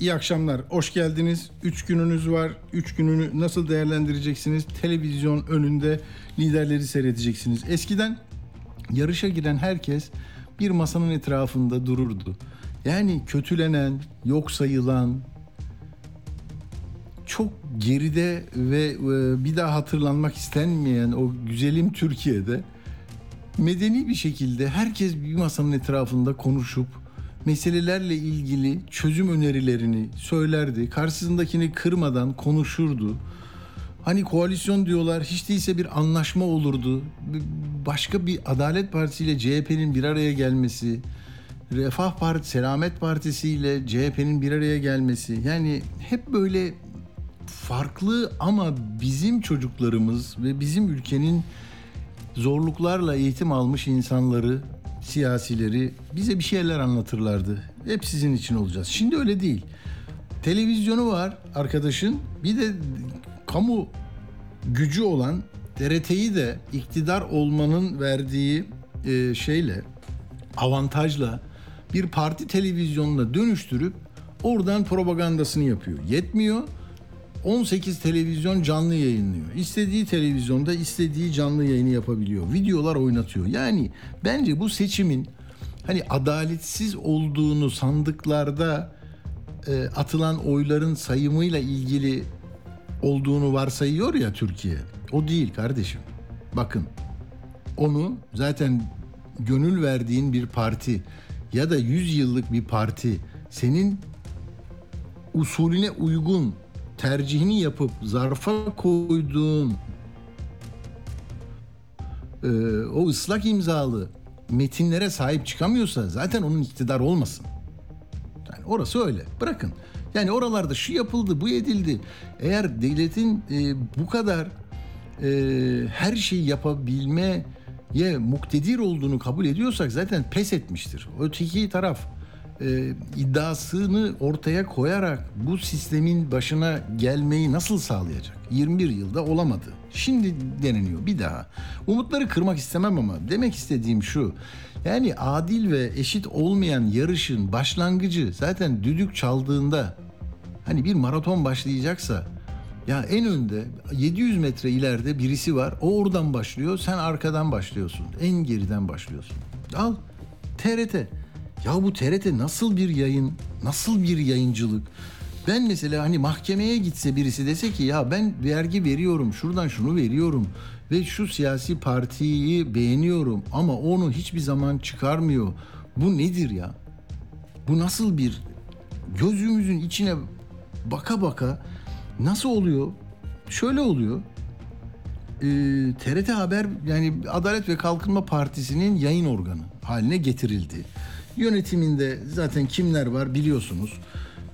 iyi akşamlar. Hoş geldiniz. 3 gününüz var. 3 gününü nasıl değerlendireceksiniz? Televizyon önünde liderleri seyredeceksiniz. Eskiden yarışa giren herkes bir masanın etrafında dururdu. Yani kötülenen, yok sayılan, çok geride ve e, bir daha hatırlanmak istenmeyen o güzelim Türkiye'de medeni bir şekilde herkes bir masanın etrafında konuşup meselelerle ilgili çözüm önerilerini söylerdi. Karşısındakini kırmadan konuşurdu. Hani koalisyon diyorlar hiç değilse bir anlaşma olurdu. Başka bir Adalet Partisi ile CHP'nin bir araya gelmesi, Refah Partisi, Selamet Partisi ile CHP'nin bir araya gelmesi. Yani hep böyle farklı ama bizim çocuklarımız ve bizim ülkenin zorluklarla eğitim almış insanları, siyasileri bize bir şeyler anlatırlardı. Hep sizin için olacağız. Şimdi öyle değil. Televizyonu var arkadaşın. Bir de kamu gücü olan TRT'yi de iktidar olmanın verdiği e, şeyle avantajla bir parti televizyonuna dönüştürüp oradan propagandasını yapıyor. Yetmiyor. 18 televizyon canlı yayınlıyor. İstediği televizyonda istediği canlı yayını yapabiliyor. Videolar oynatıyor. Yani bence bu seçimin hani adaletsiz olduğunu sandıklarda e, atılan oyların sayımıyla ilgili olduğunu varsayıyor ya Türkiye. O değil kardeşim. Bakın onu zaten gönül verdiğin bir parti ya da 100 yıllık bir parti senin usulüne uygun tercihini yapıp zarfa koyduğun e, o ıslak imzalı metinlere sahip çıkamıyorsa zaten onun iktidar olmasın. Yani orası öyle. Bırakın. Yani oralarda şu yapıldı, bu edildi. Eğer devletin e, bu kadar e, her şeyi yapabilmeye muktedir olduğunu kabul ediyorsak zaten pes etmiştir. Öteki taraf e, iddiasını ortaya koyarak bu sistemin başına gelmeyi nasıl sağlayacak? 21 yılda olamadı. Şimdi deneniyor bir daha. Umutları kırmak istemem ama demek istediğim şu. Yani adil ve eşit olmayan yarışın başlangıcı zaten düdük çaldığında hani bir maraton başlayacaksa ya en önde 700 metre ileride birisi var. O oradan başlıyor. Sen arkadan başlıyorsun. En geriden başlıyorsun. Al TRT. Ya bu TRT nasıl bir yayın, nasıl bir yayıncılık? Ben mesela hani mahkemeye gitse birisi dese ki ya ben vergi veriyorum, şuradan şunu veriyorum ve şu siyasi partiyi beğeniyorum ama onu hiçbir zaman çıkarmıyor. Bu nedir ya? Bu nasıl bir gözümüzün içine baka baka nasıl oluyor? Şöyle oluyor. Ee, TRT Haber yani Adalet ve Kalkınma Partisi'nin yayın organı haline getirildi. Yönetiminde zaten kimler var biliyorsunuz.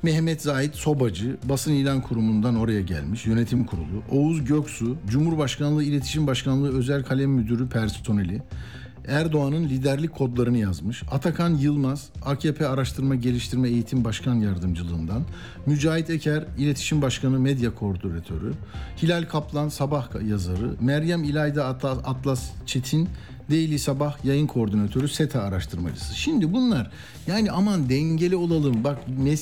Mehmet Zahit Sobacı basın ilan kurumundan oraya gelmiş yönetim kurulu. Oğuz Göksu Cumhurbaşkanlığı İletişim Başkanlığı Özel Kalem Müdürü personeli. Erdoğan'ın liderlik kodlarını yazmış. Atakan Yılmaz, AKP Araştırma Geliştirme Eğitim Başkan Yardımcılığından. Mücahit Eker, İletişim Başkanı Medya Koordinatörü. Hilal Kaplan, Sabah yazarı. Meryem İlayda Atlas Çetin, Daily Sabah yayın koordinatörü, SETA araştırmacısı. Şimdi bunlar yani aman dengeli olalım. Bak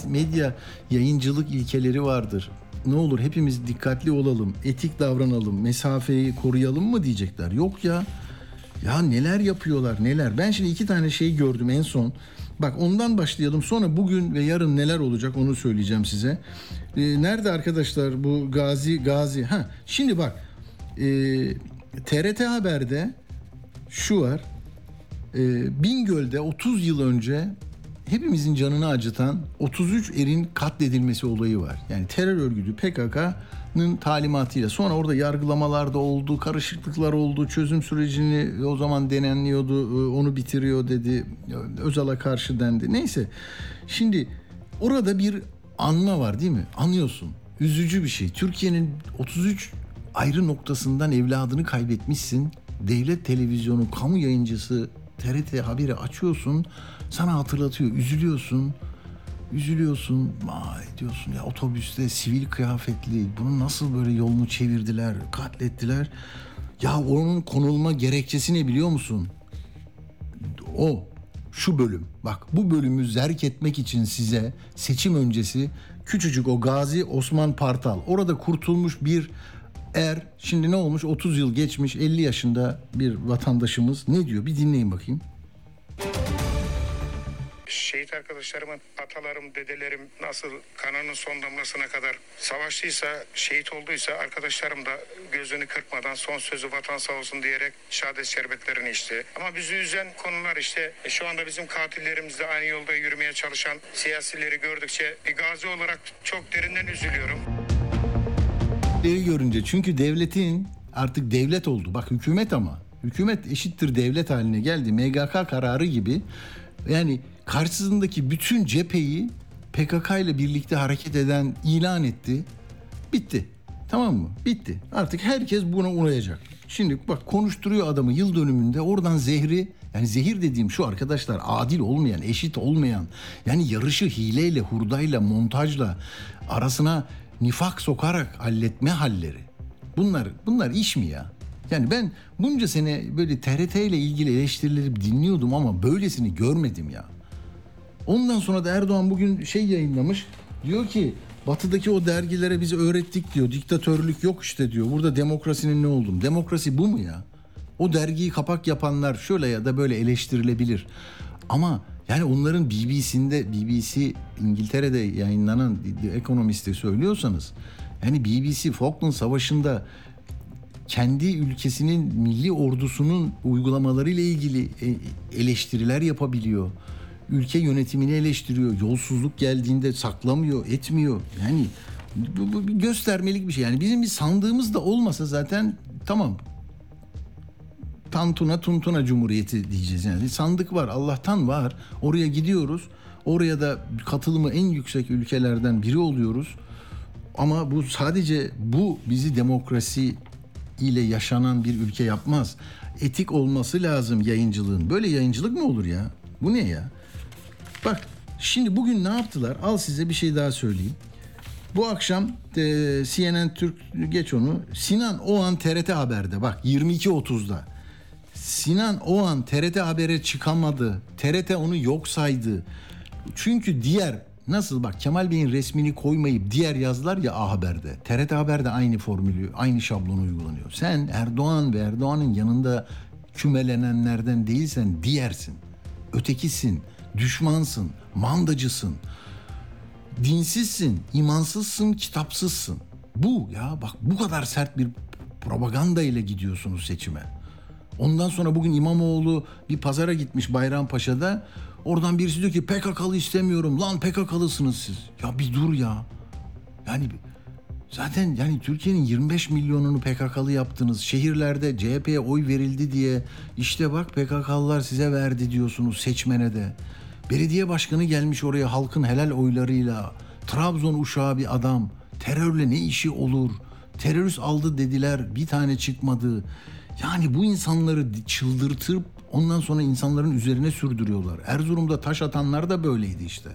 medya yayıncılık ilkeleri vardır. Ne olur hepimiz dikkatli olalım, etik davranalım, mesafeyi koruyalım mı diyecekler. Yok ya. Ya neler yapıyorlar neler. Ben şimdi iki tane şey gördüm en son. Bak ondan başlayalım. Sonra bugün ve yarın neler olacak onu söyleyeceğim size. Ee, nerede arkadaşlar bu Gazi Gazi? Ha şimdi bak. E, TRT Haber'de şu var. E, Bingöl'de 30 yıl önce hepimizin canını acıtan 33 erin katledilmesi olayı var. Yani terör örgütü PKK'nın talimatıyla sonra orada yargılamalar da oldu, karışıklıklar oldu, çözüm sürecini o zaman denenliyordu, e, onu bitiriyor dedi, Özal'a karşı dendi. Neyse şimdi orada bir anma var değil mi? Anlıyorsun. üzücü bir şey. Türkiye'nin 33 ayrı noktasından evladını kaybetmişsin. Devlet televizyonu, kamu yayıncısı TRT haberi açıyorsun. Sana hatırlatıyor, üzülüyorsun. Üzülüyorsun, vay diyorsun ya otobüste sivil kıyafetli, bunu nasıl böyle yolunu çevirdiler, katlettiler. Ya onun konulma gerekçesi ne biliyor musun? o şu bölüm bak bu bölümü zerk etmek için size seçim öncesi küçücük o Gazi Osman Partal orada kurtulmuş bir er şimdi ne olmuş 30 yıl geçmiş 50 yaşında bir vatandaşımız ne diyor bir dinleyin bakayım. Şehit arkadaşlarımın, atalarım, dedelerim nasıl kanının son damlasına kadar savaştıysa, şehit olduysa arkadaşlarım da gözünü kırpmadan son sözü vatan sağ olsun diyerek şehadet şerbetlerini içti. Ama bizi üzen konular işte e, şu anda bizim katillerimizle aynı yolda yürümeye çalışan siyasileri gördükçe bir gazi olarak çok derinden üzülüyorum. Devletleri görünce çünkü devletin artık devlet oldu. Bak hükümet ama hükümet eşittir devlet haline geldi. MGK kararı gibi yani karşısındaki bütün cepheyi PKK ile birlikte hareket eden ilan etti. Bitti. Tamam mı? Bitti. Artık herkes buna uyacak. Şimdi bak konuşturuyor adamı yıl dönümünde oradan zehri yani zehir dediğim şu arkadaşlar adil olmayan, eşit olmayan yani yarışı hileyle, hurdayla, montajla arasına nifak sokarak halletme halleri. Bunlar bunlar iş mi ya? Yani ben bunca sene böyle TRT ile ilgili eleştirileri dinliyordum ama böylesini görmedim ya. Ondan sonra da Erdoğan bugün şey yayınlamış. Diyor ki batıdaki o dergilere bizi öğrettik diyor. Diktatörlük yok işte diyor. Burada demokrasinin ne olduğunu. Demokrasi bu mu ya? O dergiyi kapak yapanlar şöyle ya da böyle eleştirilebilir. Ama yani onların BBC'inde BBC İngiltere'de yayınlanan The Economist'te söylüyorsanız yani BBC Falkland Savaşı'nda kendi ülkesinin milli ordusunun uygulamaları ile ilgili e, eleştiriler yapabiliyor. Ülke yönetimini eleştiriyor. Yolsuzluk geldiğinde saklamıyor, etmiyor. Yani bu, bu bir göstermelik bir şey. Yani bizim bir sandığımız da olmasa zaten tamam. Tantuna Tuntuna Cumhuriyeti diyeceğiz yani. Sandık var, Allah'tan var. Oraya gidiyoruz. Oraya da katılımı en yüksek ülkelerden biri oluyoruz. Ama bu sadece bu bizi demokrasi ile yaşanan bir ülke yapmaz. Etik olması lazım yayıncılığın. Böyle yayıncılık mı olur ya? Bu ne ya? Bak şimdi bugün ne yaptılar? Al size bir şey daha söyleyeyim. Bu akşam e, CNN Türk geç onu. Sinan Oğan TRT Haber'de bak 22.30'da. Sinan Oğan TRT Haber'e çıkamadı. TRT onu yok saydı. Çünkü diğer nasıl bak Kemal Bey'in resmini koymayıp diğer yazılar ya A Haber'de. TRT Haber'de aynı formülü, aynı şablonu uygulanıyor. Sen Erdoğan ve Erdoğan'ın yanında kümelenenlerden değilsen diğersin. Ötekisin, düşmansın, mandacısın. Dinsizsin, imansızsın, kitapsızsın. Bu ya bak bu kadar sert bir propaganda ile gidiyorsunuz seçime. Ondan sonra bugün İmamoğlu bir pazara gitmiş Bayrampaşa'da. Oradan birisi diyor ki PKK'lı istemiyorum. Lan PKK'lısınız siz. Ya bir dur ya. Yani zaten yani Türkiye'nin 25 milyonunu PKK'lı yaptınız. Şehirlerde CHP'ye oy verildi diye işte bak PKK'lılar size verdi diyorsunuz seçmene de. Belediye başkanı gelmiş oraya halkın helal oylarıyla. Trabzon uşağı bir adam. Terörle ne işi olur? Terörist aldı dediler bir tane çıkmadı. Yani bu insanları çıldırtıp ondan sonra insanların üzerine sürdürüyorlar. Erzurum'da taş atanlar da böyleydi işte.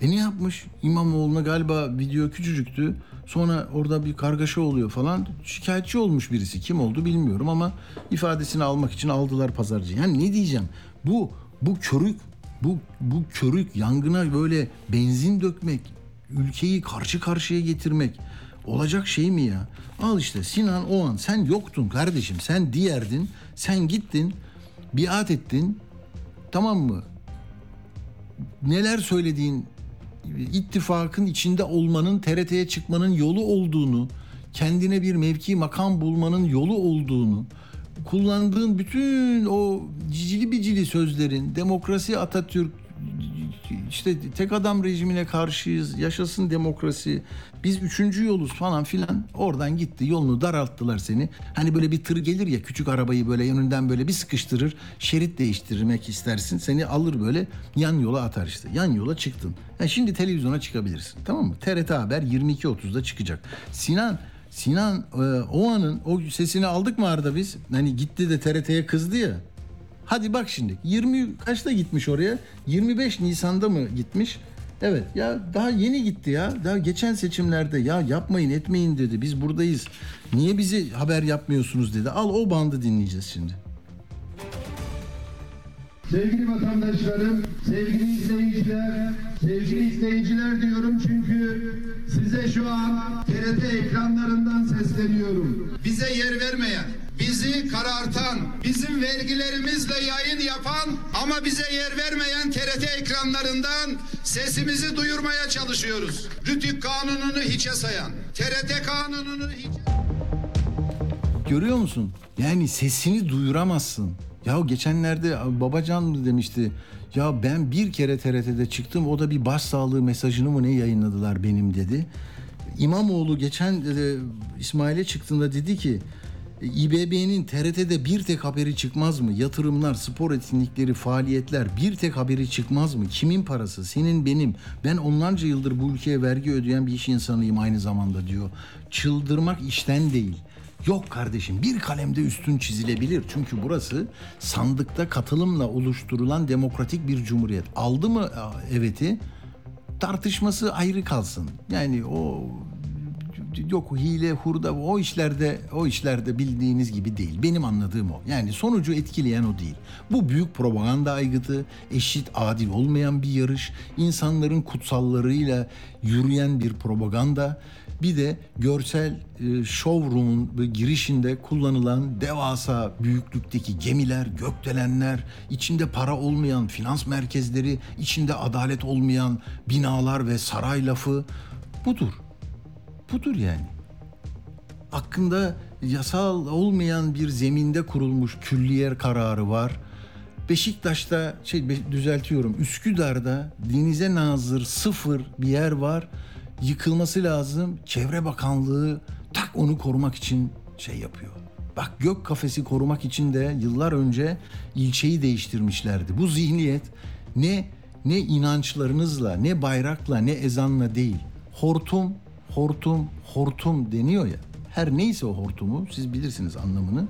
E ne yapmış? İmamoğlu'na galiba video küçücüktü. Sonra orada bir kargaşa oluyor falan. Şikayetçi olmuş birisi. Kim oldu bilmiyorum ama ifadesini almak için aldılar pazarcı. Yani ne diyeceğim? Bu bu körük bu bu körük yangına böyle benzin dökmek, ülkeyi karşı karşıya getirmek olacak şey mi ya? Al işte Sinan o an sen yoktun kardeşim. Sen diğerdin. Sen gittin. Biat ettin. Tamam mı? Neler söylediğin ittifakın içinde olmanın, TRT'ye çıkmanın yolu olduğunu, kendine bir mevki makam bulmanın yolu olduğunu, kullandığın bütün o cicili bicili sözlerin, demokrasi Atatürk, işte tek adam rejimine karşıyız. Yaşasın demokrasi. Biz üçüncü yoluz falan filan. Oradan gitti yolunu daralttılar seni. Hani böyle bir tır gelir ya küçük arabayı böyle önünden böyle bir sıkıştırır. Şerit değiştirmek istersin. Seni alır böyle yan yola atar işte. Yan yola çıktın. Yani şimdi televizyona çıkabilirsin. Tamam mı? TRT Haber 22.30'da çıkacak. Sinan Sinan e, o o sesini aldık mı Arda biz? Hani gitti de TRT'ye kızdı ya. Hadi bak şimdi 20 kaçta gitmiş oraya? 25 Nisan'da mı gitmiş? Evet ya daha yeni gitti ya. Daha geçen seçimlerde ya yapmayın etmeyin dedi. Biz buradayız. Niye bizi haber yapmıyorsunuz dedi. Al o bandı dinleyeceğiz şimdi. Sevgili vatandaşlarım, sevgili izleyiciler, sevgili izleyiciler diyorum çünkü size şu an TRT ekranlarından sesleniyorum. bize yer vermeyen, bizi karartan, bizim vergilerimizle yayın yapan ama bize yer vermeyen TRT ekranlarından sesimizi duyurmaya çalışıyoruz. Rütük kanununu hiçe sayan, TRT kanununu hiçe Görüyor musun? Yani sesini duyuramazsın. Ya geçenlerde Babacan mı demişti? Ya ben bir kere TRT'de çıktım o da bir baş sağlığı mesajını mı ne yayınladılar benim dedi. İmamoğlu geçen e, İsmail'e çıktığında dedi ki İBB'nin TRT'de bir tek haberi çıkmaz mı? Yatırımlar, spor etkinlikleri, faaliyetler bir tek haberi çıkmaz mı? Kimin parası? Senin benim. Ben onlarca yıldır bu ülkeye vergi ödeyen bir iş insanıyım aynı zamanda diyor. Çıldırmak işten değil. Yok kardeşim bir kalemde üstün çizilebilir. Çünkü burası sandıkta katılımla oluşturulan demokratik bir cumhuriyet. Aldı mı evet'i tartışması ayrı kalsın. Yani o yok hile hurda o işlerde o işlerde bildiğiniz gibi değil. Benim anladığım o. Yani sonucu etkileyen o değil. Bu büyük propaganda aygıtı, eşit, adil olmayan bir yarış, insanların kutsallarıyla yürüyen bir propaganda. Bir de görsel e, showroom'un girişinde kullanılan devasa büyüklükteki gemiler, gökdelenler, içinde para olmayan finans merkezleri, içinde adalet olmayan binalar ve saray lafı budur. Budur yani. Hakkında yasal olmayan bir zeminde kurulmuş külliyer kararı var. Beşiktaş'ta şey düzeltiyorum Üsküdar'da denize nazır sıfır bir yer var. Yıkılması lazım. Çevre Bakanlığı tak onu korumak için şey yapıyor. Bak gök kafesi korumak için de yıllar önce ilçeyi değiştirmişlerdi. Bu zihniyet ne ne inançlarınızla, ne bayrakla, ne ezanla değil. Hortum, hortum, hortum deniyor ya. Her neyse o hortumu siz bilirsiniz anlamını.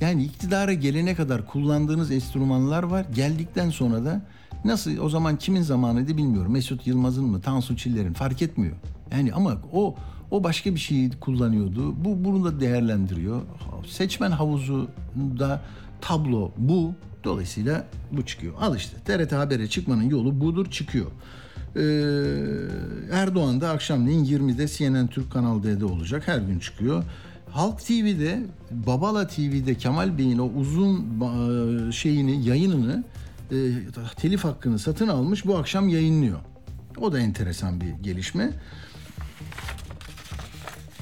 Yani iktidara gelene kadar kullandığınız enstrümanlar var. Geldikten sonra da nasıl o zaman kimin zamanıydı bilmiyorum. Mesut Yılmaz'ın mı, Tansu Çiller'in fark etmiyor. Yani ama o o başka bir şeyi kullanıyordu. Bu bunu da değerlendiriyor. Seçmen havuzunda tablo bu. Dolayısıyla bu çıkıyor. Al işte TRT Haber'e çıkmanın yolu budur çıkıyor. Ee, Erdoğan da akşamleyin 20'de CNN Türk Kanal D'de olacak. Her gün çıkıyor. Halk TV'de, Babala TV'de Kemal Bey'in o uzun e, şeyini, yayınını, e, telif hakkını satın almış bu akşam yayınlıyor. O da enteresan bir gelişme.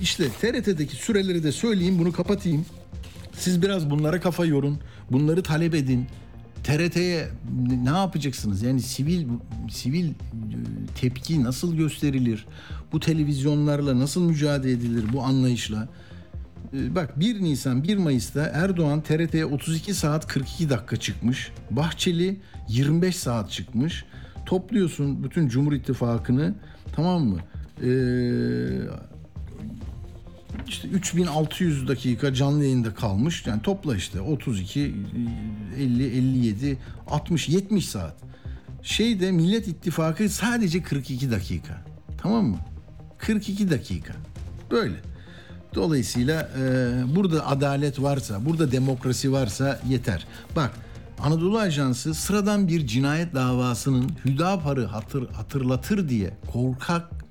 İşte TRT'deki süreleri de söyleyeyim, bunu kapatayım. Siz biraz bunlara kafa yorun, bunları talep edin. TRT'ye ne yapacaksınız? Yani sivil sivil e, tepki nasıl gösterilir? Bu televizyonlarla nasıl mücadele edilir bu anlayışla? E, Bak 1 Nisan 1 Mayıs'ta Erdoğan TRT'ye 32 saat 42 dakika çıkmış. Bahçeli 25 saat çıkmış. Topluyorsun bütün Cumhur İttifakı'nı tamam mı? Ee, işte 3600 dakika canlı yayında kalmış. Yani topla işte 32, 50, 57, 60, 70 saat. Şeyde Millet İttifakı sadece 42 dakika. Tamam mı? 42 dakika. Böyle. Dolayısıyla e, burada adalet varsa, burada demokrasi varsa yeter. Bak Anadolu Ajansı sıradan bir cinayet davasının Hüdapar'ı hatır, hatırlatır diye korkak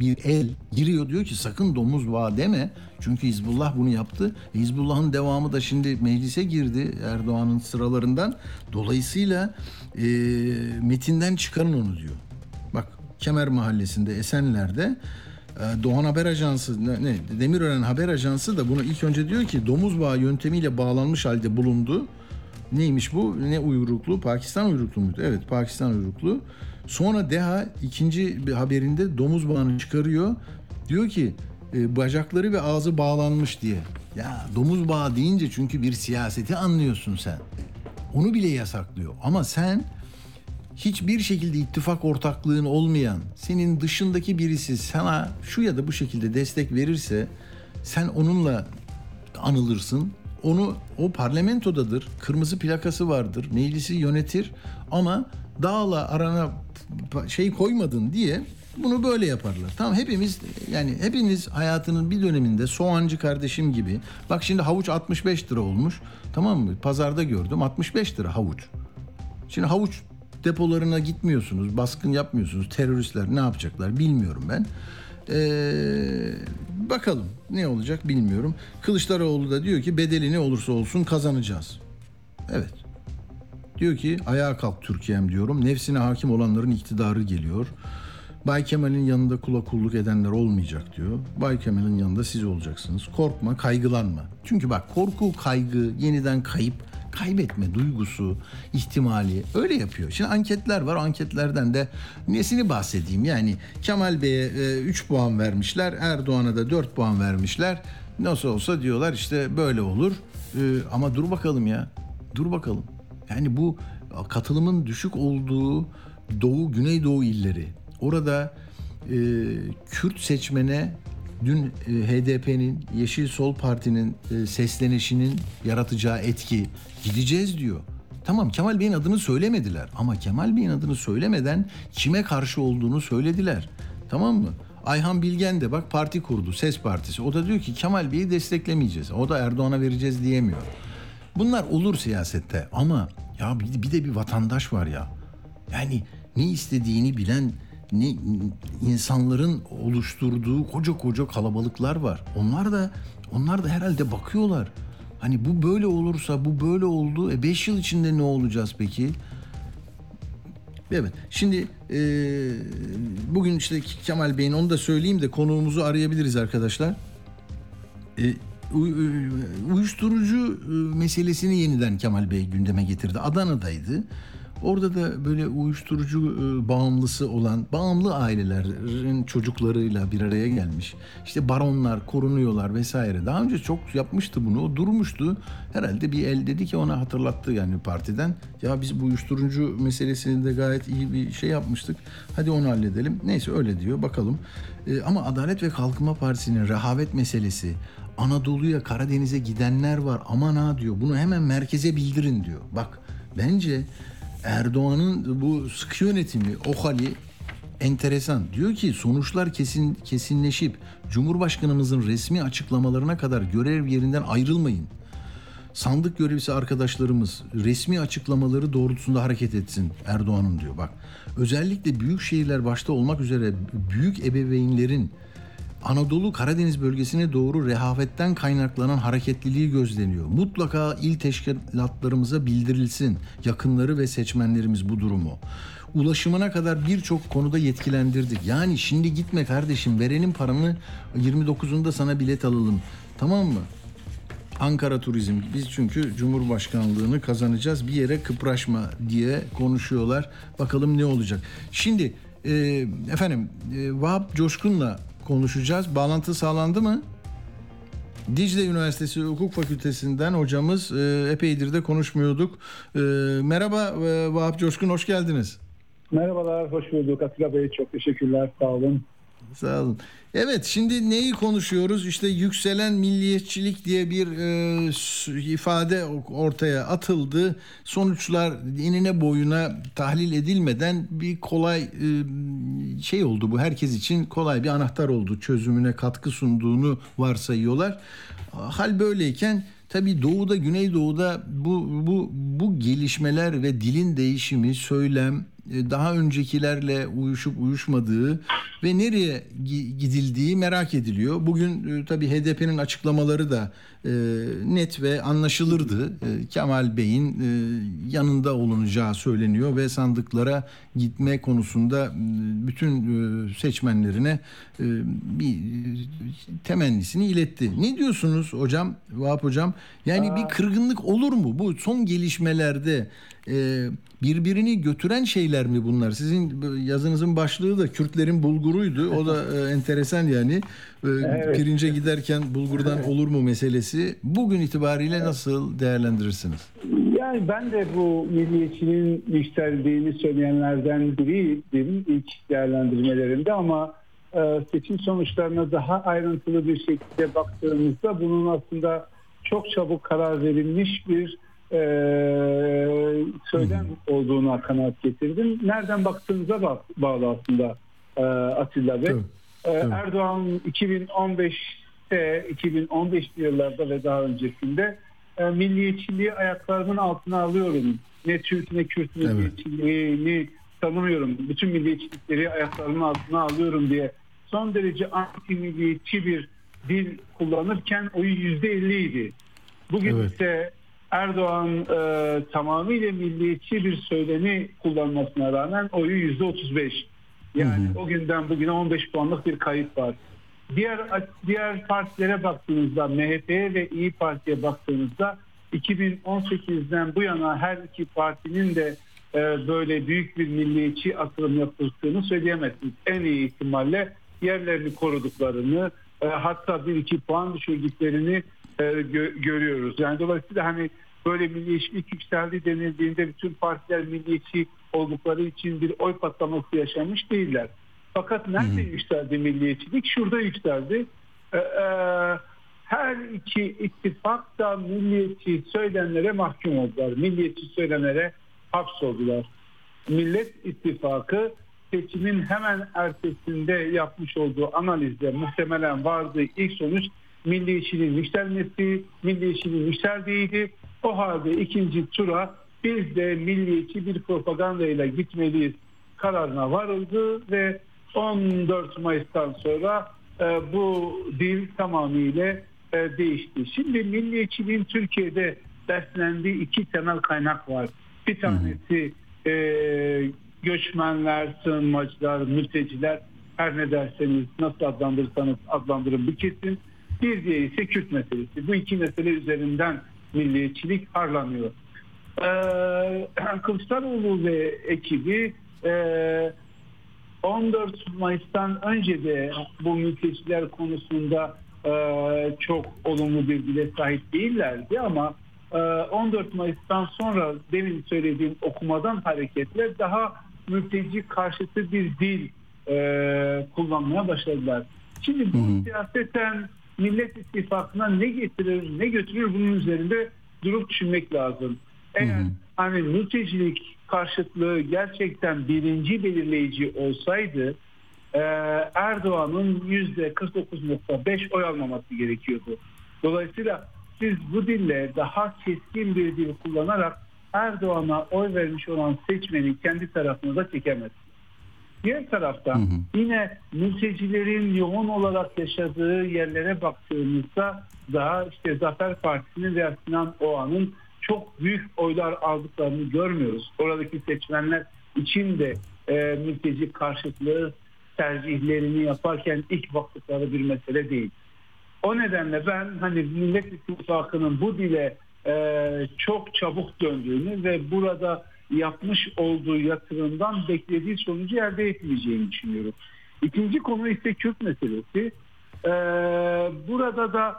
bir el giriyor diyor ki sakın domuz bağ deme. Çünkü Hizbullah bunu yaptı. Hizbullah'ın devamı da şimdi meclise girdi Erdoğan'ın sıralarından. Dolayısıyla e, metinden çıkarın onu diyor. Bak Kemer Mahallesi'nde Esenler'de e, Doğan Haber Ajansı ne Demirören Haber Ajansı da bunu ilk önce diyor ki domuz bağı yöntemiyle bağlanmış halde bulundu. Neymiş bu? Ne uyruklu? Pakistan uyruklu muydu? Evet Pakistan uyruklu. Sonra DEHA ikinci bir haberinde domuz bağını çıkarıyor. Diyor ki e, bacakları ve ağzı bağlanmış diye. Ya domuz bağı deyince çünkü bir siyaseti anlıyorsun sen. Onu bile yasaklıyor. Ama sen hiçbir şekilde ittifak ortaklığın olmayan, senin dışındaki birisi sana şu ya da bu şekilde destek verirse sen onunla anılırsın. Onu o parlamentodadır. Kırmızı plakası vardır. Meclisi yönetir ama dağla arana şey koymadın diye bunu böyle yaparlar. Tamam hepimiz yani hepiniz hayatının bir döneminde soğancı kardeşim gibi. Bak şimdi havuç 65 lira olmuş. Tamam mı? Pazarda gördüm 65 lira havuç. Şimdi havuç depolarına gitmiyorsunuz, baskın yapmıyorsunuz. Teröristler ne yapacaklar bilmiyorum ben. Ee, bakalım ne olacak bilmiyorum. Kılıçdaroğlu da diyor ki bedeli ne olursa olsun kazanacağız. Evet. Diyor ki ayağa kalk Türkiye'm diyorum. Nefsine hakim olanların iktidarı geliyor. Bay Kemal'in yanında kula kulluk edenler olmayacak diyor. Bay Kemal'in yanında siz olacaksınız. Korkma, kaygılanma. Çünkü bak korku, kaygı, yeniden kayıp, kaybetme duygusu, ihtimali öyle yapıyor. Şimdi anketler var. Anketlerden de nesini bahsedeyim? Yani Kemal Bey'e 3 puan vermişler. Erdoğan'a da 4 puan vermişler. Nasıl olsa diyorlar işte böyle olur. E, ama dur bakalım ya. Dur bakalım. Yani bu katılımın düşük olduğu Doğu, Güneydoğu illeri. Orada e, Kürt seçmene dün e, HDP'nin, Yeşil Sol Parti'nin e, seslenişinin yaratacağı etki gideceğiz diyor. Tamam Kemal Bey'in adını söylemediler ama Kemal Bey'in adını söylemeden kime karşı olduğunu söylediler. Tamam mı? Ayhan Bilgen de bak parti kurdu, Ses Partisi. O da diyor ki Kemal Bey'i desteklemeyeceğiz. O da Erdoğan'a vereceğiz diyemiyor. Bunlar olur siyasette ama ya bir, de bir vatandaş var ya. Yani ne istediğini bilen ne insanların oluşturduğu koca koca kalabalıklar var. Onlar da onlar da herhalde bakıyorlar. Hani bu böyle olursa bu böyle oldu. E 5 yıl içinde ne olacağız peki? Evet. Şimdi e, bugün işte Kemal Bey'in onu da söyleyeyim de konuğumuzu arayabiliriz arkadaşlar. E, uyuşturucu meselesini yeniden Kemal Bey gündeme getirdi. Adana'daydı. Orada da böyle uyuşturucu bağımlısı olan bağımlı ailelerin çocuklarıyla bir araya gelmiş. İşte baronlar korunuyorlar vesaire. Daha önce çok yapmıştı bunu. O durmuştu. Herhalde bir el dedi ki ona hatırlattı yani partiden. Ya biz bu uyuşturucu meselesini de gayet iyi bir şey yapmıştık. Hadi onu halledelim. Neyse öyle diyor. Bakalım. Ama Adalet ve Kalkınma Partisi'nin rehavet meselesi, Anadolu'ya, Karadeniz'e gidenler var. Aman ha diyor. Bunu hemen merkeze bildirin diyor. Bak bence Erdoğan'ın bu sıkı yönetimi, o hali enteresan. Diyor ki sonuçlar kesin kesinleşip Cumhurbaşkanımızın resmi açıklamalarına kadar görev yerinden ayrılmayın. Sandık görevlisi arkadaşlarımız resmi açıklamaları doğrultusunda hareket etsin Erdoğan'ın diyor. Bak özellikle büyük şehirler başta olmak üzere büyük ebeveynlerin Anadolu Karadeniz bölgesine doğru rehavetten kaynaklanan hareketliliği gözleniyor. Mutlaka il teşkilatlarımıza bildirilsin yakınları ve seçmenlerimiz bu durumu. Ulaşımına kadar birçok konuda yetkilendirdik. Yani şimdi gitme kardeşim verenin paranı 29'unda sana bilet alalım. Tamam mı? Ankara Turizm biz çünkü Cumhurbaşkanlığını kazanacağız bir yere kıpraşma diye konuşuyorlar. Bakalım ne olacak. Şimdi e, efendim e, Vahap Coşkun'la konuşacağız. Bağlantı sağlandı mı? Dicle Üniversitesi Hukuk Fakültesinden hocamız e, epeydir de konuşmuyorduk. E, merhaba e, Vahap Coşkun, hoş geldiniz. Merhabalar, hoş bulduk. Atilla Bey çok teşekkürler, sağ olun. Sağ olun. Evet şimdi neyi konuşuyoruz? İşte yükselen milliyetçilik diye bir e, ifade ortaya atıldı. Sonuçlar enine boyuna tahlil edilmeden bir kolay e, şey oldu bu. Herkes için kolay bir anahtar oldu. Çözümüne katkı sunduğunu varsayıyorlar. Hal böyleyken tabii doğuda, güneydoğuda bu, bu, bu gelişmeler ve dilin değişimi, söylem, daha öncekilerle uyuşup uyuşmadığı ve nereye gi- gidildiği merak ediliyor. Bugün e, tabii HDP'nin açıklamaları da e, net ve anlaşılırdı. E, Kemal Bey'in e, yanında olunacağı söyleniyor ve sandıklara gitme konusunda bütün e, seçmenlerine e, bir temennisini iletti. Ne diyorsunuz hocam, Vahap hocam? Yani bir kırgınlık olur mu bu son gelişmelerde? e, birbirini götüren şeyler mi bunlar? Sizin yazınızın başlığı da Kürtlerin bulguruydu. O da e, enteresan yani. E, Evet. Pirince giderken bulgurdan olur mu meselesi yenisi bugün itibariyle nasıl değerlendirirsiniz? Yani ben de bu milliyetçinin yükseldiğini söyleyenlerden biriydim ilk değerlendirmelerimde ama e, seçim sonuçlarına daha ayrıntılı bir şekilde baktığımızda bunun aslında çok çabuk karar verilmiş bir e, söylem olduğuna kanaat getirdim. Nereden baktığınıza bağlı aslında e, Atilla Bey. Evet, evet. Erdoğan 2015 ee, e, 2015'li yıllarda ve daha öncesinde e, milliyetçiliği ayaklarımın altına alıyorum. Ne Türk ne Kürt milliyetçiliğini evet. tanımıyorum. Bütün milliyetçilikleri ayaklarımın altına alıyorum diye son derece anti milliyetçi bir dil kullanırken oyu %50 idi. Bugün evet. ise Erdoğan e, tamamıyla milliyetçi bir söylemi kullanmasına rağmen oyu %35. Yani hı hı. o günden bugüne 15 puanlık bir kayıp var. Diğer diğer partilere baktığınızda MHP'ye ve İyi Parti'ye baktığınızda 2018'den bu yana her iki partinin de e, böyle büyük bir milliyetçi atılım yaptığını söyleyemezsiniz. En iyi ihtimalle yerlerini koruduklarını e, hatta bir iki puan düşürdüklerini e, gö- görüyoruz. Yani dolayısıyla hani böyle milliyetçilik yükseldi denildiğinde bütün partiler milliyetçi oldukları için bir oy patlaması yaşamış değiller. Fakat nerede yükseldi milliyetçilik? Şurada yükseldi. Ee, her iki ittifak da milliyetçi söylemlere mahkum oldular. Milliyetçi söylemlere hapsoldular. Millet İttifakı seçimin hemen ertesinde yapmış olduğu analizde muhtemelen vardığı ilk sonuç milliyetçiliğin yükselmesi, milliyetçiliğin yükseldiğiydi. O halde ikinci tura biz de milliyetçi bir propagandayla gitmeliyiz kararına varıldı ve 14 Mayıs'tan sonra e, bu dil tamamıyla e, değişti. Şimdi milliyetçiliğin Türkiye'de beslendiği iki temel kaynak var. Bir tanesi e, göçmenler, sığınmacılar, mülteciler her ne derseniz nasıl adlandırırsanız adlandırın bir kesin. Bir diğeri ise Kürt meselesi. Bu iki mesele üzerinden milliyetçilik harlanıyor. Ee, Kılıçdaroğlu ve ekibi e, 14 Mayıs'tan önce de bu mülteciler konusunda e, çok olumlu bir dile sahip değillerdi ama e, 14 Mayıs'tan sonra demin söylediğim okumadan hareketle daha mülteci karşıtı bir dil e, kullanmaya başladılar. Şimdi bu siyaseten Millet İttifakı'na ne getirir ne götürür bunun üzerinde durup düşünmek lazım. Eğer hani mültecilik karşıtlığı gerçekten birinci belirleyici olsaydı e, Erdoğan'ın yüzde 49.5 oy almaması gerekiyordu. Dolayısıyla siz bu dille daha keskin bir dil kullanarak Erdoğan'a oy vermiş olan seçmeni kendi tarafınıza çekemezsiniz. Diğer taraftan yine mültecilerin yoğun olarak yaşadığı yerlere baktığımızda daha işte Zafer Partisi'nin veya Sinan Oğan'ın çok büyük oylar aldıklarını görmüyoruz. Oradaki seçmenler için de e, mülteci karşıtlığı tercihlerini yaparken ilk baktıkları bir mesele değil. O nedenle ben hani Millet İttifakı'nın bu dile e, çok çabuk döndüğünü ve burada yapmış olduğu yatırımdan beklediği sonucu elde etmeyeceğini düşünüyorum. İkinci konu ise Kürt meselesi. E, burada da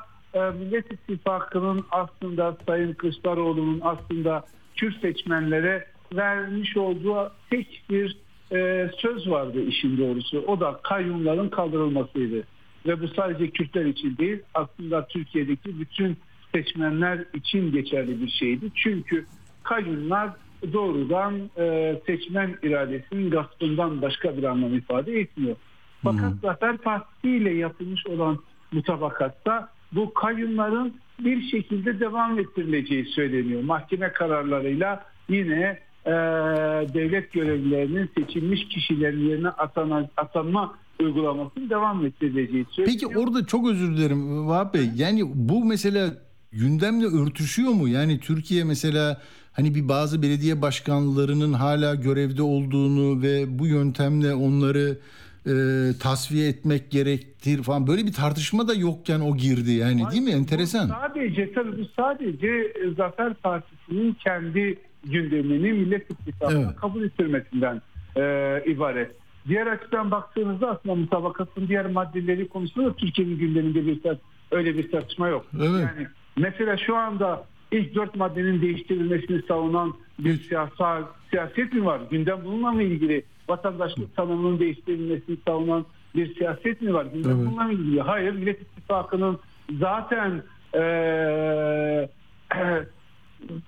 Millet İttifakı'nın aslında Sayın Kılıçdaroğlu'nun aslında Kürt seçmenlere vermiş olduğu tek bir e, söz vardı işin doğrusu. O da kayyumların kaldırılmasıydı. Ve bu sadece Kürtler için değil aslında Türkiye'deki bütün seçmenler için geçerli bir şeydi. Çünkü kayyumlar doğrudan e, seçmen iradesinin gaspından başka bir anlam ifade etmiyor. Fakat Zafer Partisi ile yapılmış olan mutabakatta bu kayyumların bir şekilde devam ettirileceği söyleniyor. Mahkeme kararlarıyla yine e, devlet görevlilerinin seçilmiş kişilerin yerine atana, atanma uygulamasını devam ettireceği söyleniyor. Peki orada çok özür dilerim Vahap Bey. Yani bu mesela gündemle örtüşüyor mu? Yani Türkiye mesela hani bir bazı belediye başkanlarının hala görevde olduğunu ve bu yöntemle onları e, tasfiye etmek gerektir falan böyle bir tartışma da yokken o girdi yani değil mi? Enteresan. Sadece tabii bu sadece e, Zafer Partisi'nin kendi gündemini Millet İttifakı'na Evet. kabul ettirmesinden e, ibaret. Diğer açıdan baktığınızda aslında mutabakatın diğer maddeleri konusunda da Türkiye'nin gündeminde bir öyle bir tartışma yok. Evet. Yani mesela şu anda ilk dört maddenin değiştirilmesini savunan bir siyasal siyaset mi var? Gündem bununla mı ilgili? Vatandaşlık tanımının değiştirilmesini savunan bir siyaset mi var? Gündem Evet. bununla ilgili? Hayır. Millet İttifakı'nın zaten eee,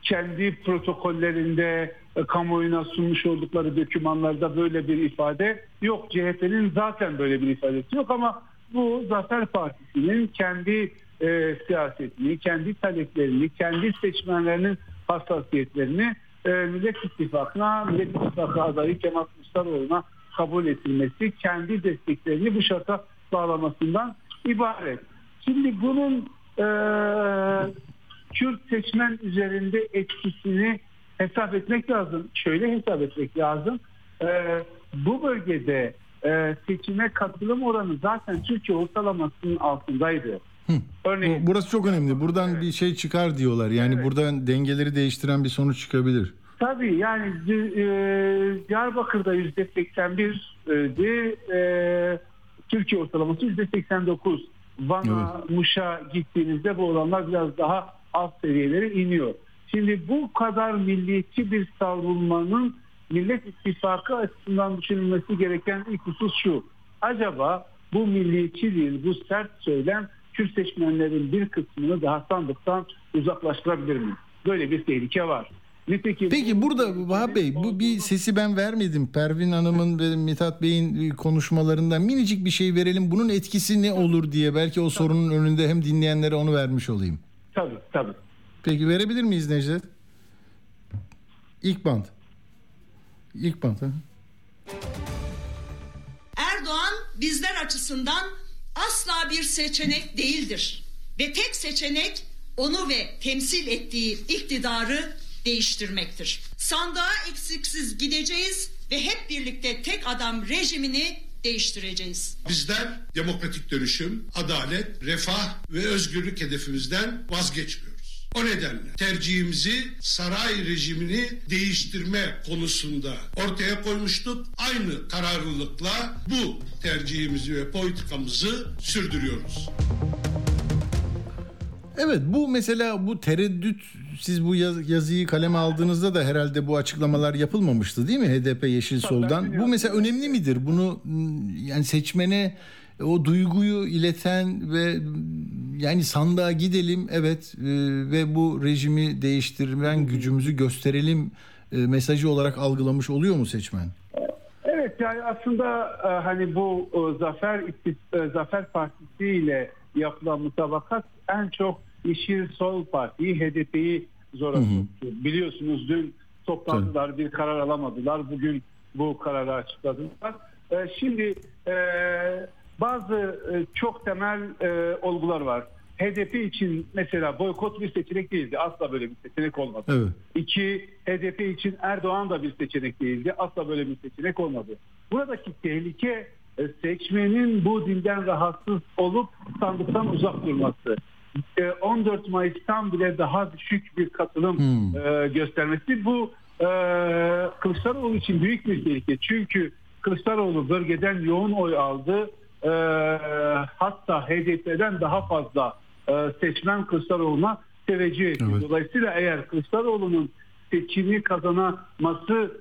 kendi protokollerinde e, kamuoyuna sunmuş oldukları dokümanlarda böyle bir ifade yok. CHP'nin zaten böyle bir ifadesi yok ama bu Zafer Partisi'nin kendi e, siyasetini, kendi taleplerini, kendi seçmenlerinin hassasiyetlerini e, Millet İttifakı'na, Millet İttifakı adayı Kemal Kılıçdaroğlu'na kabul edilmesi, kendi desteklerini bu şarta bağlamasından ibaret. Şimdi bunun e, Kürt seçmen üzerinde etkisini hesap etmek lazım. Şöyle hesap etmek lazım. Ee, bu bölgede e, seçime katılım oranı zaten Türkiye ortalamasının altındaydı. Örneğin Bu- Burası çok önemli. Buradan Evet. bir şey çıkar diyorlar. Yani Evet. buradan dengeleri değiştiren bir sonuç çıkabilir. Tabii yani e, Diyarbakır'da yüzde 81 idi. E, Türkiye ortalaması yüzde 89. Van'a, Muş'a gittiğinizde bu oranlar biraz daha alt seviyelere iniyor. Şimdi bu kadar milliyetçi bir savunmanın Millet İttifakı açısından düşünülmesi gereken ilk husus şu. Acaba bu milliyetçi değil, bu sert söylem Kürt seçmenlerin bir kısmını daha sandıktan uzaklaştırabilir mi? Böyle bir tehlike var. Nitekim Peki burada Vahap Bey bu bir sesi ben vermedim. Pervin Hanım'ın ve Mithat Bey'in konuşmalarından minicik bir şey verelim. Bunun etkisi ne olur diye belki o sorunun önünde hem dinleyenlere onu vermiş olayım. Tabii tabii. Peki verebilir miyiz Necdet? İlk band. İlk band. Ha? Erdoğan bizler açısından asla bir seçenek değildir. Ve tek seçenek onu ve temsil ettiği iktidarı değiştirmektir. Sandığa eksiksiz gideceğiz ve hep birlikte tek adam rejimini değiştireceğiz. Bizler demokratik dönüşüm, adalet, refah ve özgürlük hedefimizden vazgeçmiyoruz. O nedenle tercihimizi saray rejimini değiştirme konusunda ortaya koymuştuk. Aynı kararlılıkla bu tercihimizi ve politikamızı sürdürüyoruz. Evet bu mesela bu tereddüt siz bu yaz- yazıyı kaleme aldığınızda da herhalde bu açıklamalar yapılmamıştı değil mi HDP Yeşil Sol'dan? Bu mesela önemli midir? Bunu m, yani seçmene o duyguyu ileten ve m, yani sandığa gidelim evet e, ve bu rejimi değiştirmen gücümüzü gösterelim e, mesajı olarak algılamış oluyor mu seçmen? Evet yani aslında e, hani bu e, Zafer e, Zafer Partisi ile yapılan mutabakat en çok Yeşil Sol Parti'yi, HDP'yi zora soktu. Biliyorsunuz dün toplandılar, bir karar alamadılar. Bugün bu kararı açıkladılar. E, Şimdi e, bazı e, çok temel e, olgular var. HDP için mesela boykot bir seçenek değildi. Asla böyle bir seçenek olmadı. Evet. İki, HDP için Erdoğan da bir seçenek değildi. Asla böyle bir seçenek olmadı. Buradaki tehlike e, seçmenin bu dilden rahatsız olup sandıktan uzak durması. E, 14 Mayıs'tan bile daha düşük bir katılım Hmm. e, göstermesi. Bu e, Kılıçdaroğlu için büyük bir tehlike. Çünkü Kılıçdaroğlu bölgeden yoğun oy aldı. E, hatta HDP'den daha fazla seçmen Kılıçdaroğlu'na teveccüh etti. Evet. Dolayısıyla eğer Kılıçdaroğlu'nun seçimi kazanaması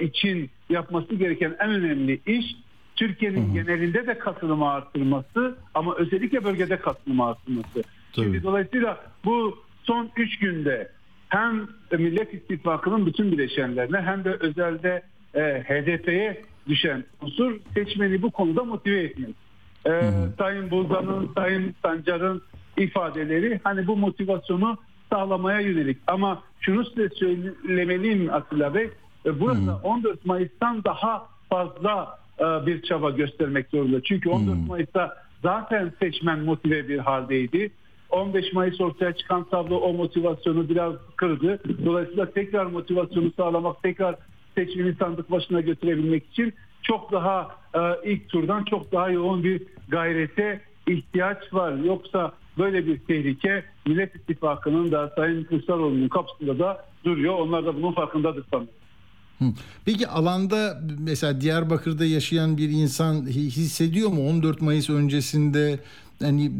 için yapması gereken en önemli iş Türkiye'nin genelinde de katılımı arttırması ama özellikle bölgede katılımı arttırması. Şimdi Tabii. dolayısıyla bu son üç günde hem Millet İttifakı'nın bütün bileşenlerine hem de özelde e, HDP'ye düşen unsur seçmeni bu konuda motive etmek. E, Sayın Buldan'ın, Sayın Sancar'ın ifadeleri hani bu motivasyonu sağlamaya yönelik. Ama şunu size söylemeliyim Atilla Bey. e, Burada 14 Mayıs'tan daha fazla bir çaba göstermek zorunda. Çünkü 14 Mayıs'ta zaten seçmen motive bir haldeydi. 15 Mayıs ortaya çıkan tablo o motivasyonu biraz kırdı. Dolayısıyla tekrar motivasyonu sağlamak, tekrar seçmeni sandık başına götürebilmek için çok daha e, ilk turdan çok daha yoğun bir gayrete ihtiyaç var. Yoksa böyle bir tehlike Millet İttifakı'nın da Sayın Kılıçdaroğlu'nun kapısında da duruyor. Onlar da bunun farkındadır sanırım. Peki alanda mesela Diyarbakır'da yaşayan bir insan hi- hissediyor mu? 14 Mayıs öncesinde hani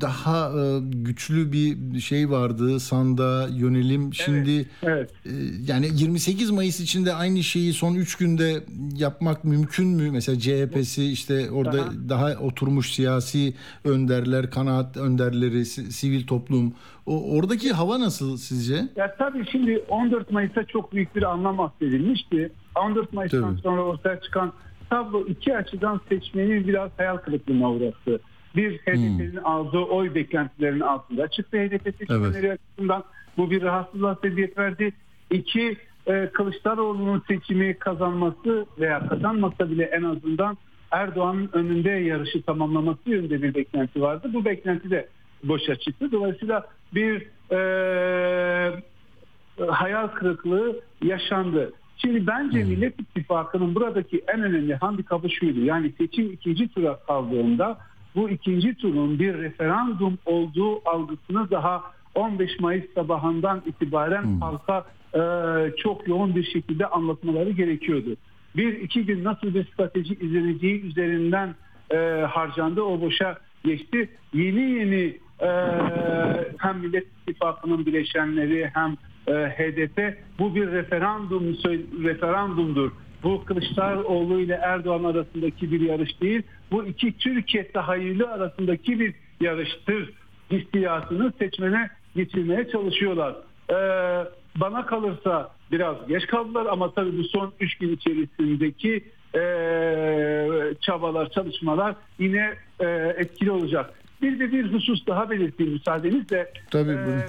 daha e, güçlü bir şey vardı sanda yönelim şimdi Evet. e, yani 28 Mayıs içinde aynı şeyi son 3 günde yapmak mümkün mü? Mesela CHP'si işte orada Aha. daha oturmuş siyasi önderler, kanaat önderleri, si- sivil toplum o oradaki hava nasıl sizce? Ya tabii şimdi 14 Mayıs'ta çok büyük bir anlam atfedilmişti. 14 Mayıs'tan Tabii. sonra ortaya çıkan tablo iki açıdan seçmeni biraz hayal kırıklığına uğrattı. Bir HDP'nin aldığı oy beklentilerinin altında çıktı HDP seçmenleri açısından bu bir rahatsızlığa sebebiyet verdi. İki e, Kılıçdaroğlu'nun seçimi kazanması veya kazanmasa bile en azından Erdoğan'ın önünde yarışı tamamlaması yönünde bir beklenti vardı. Bu beklenti de boşa çıktı. Dolayısıyla bir e, hayal kırıklığı yaşandı. Şimdi bence Millet İttifakı'nın buradaki en önemli handikapı şuydu. Yani seçim ikinci tura kaldığında bu ikinci turun bir referandum olduğu algısını daha 15 Mayıs sabahından itibaren halka e, çok yoğun bir şekilde anlatmaları gerekiyordu. Bir iki gün nasıl bir strateji izleneceği üzerinden e, harcandı o boşa geçti. Yeni yeni e, hem Millet İttifakı'nın bileşenleri hem e, HDP bu bir referandum referandumdur. Bu Kılıçdaroğlu ile Erdoğan arasındaki bir yarış değil. Bu iki Türkiye tahayyülü arasındaki bir yarıştır hissiyatını seçmene getirmeye çalışıyorlar. E, bana kalırsa biraz geç kaldılar ama tabii bu son 3 gün içerisindeki e, çabalar, çalışmalar yine e, etkili olacak. Bir de bir husus daha belirteyim müsaadenizle. Tabii, buyurun.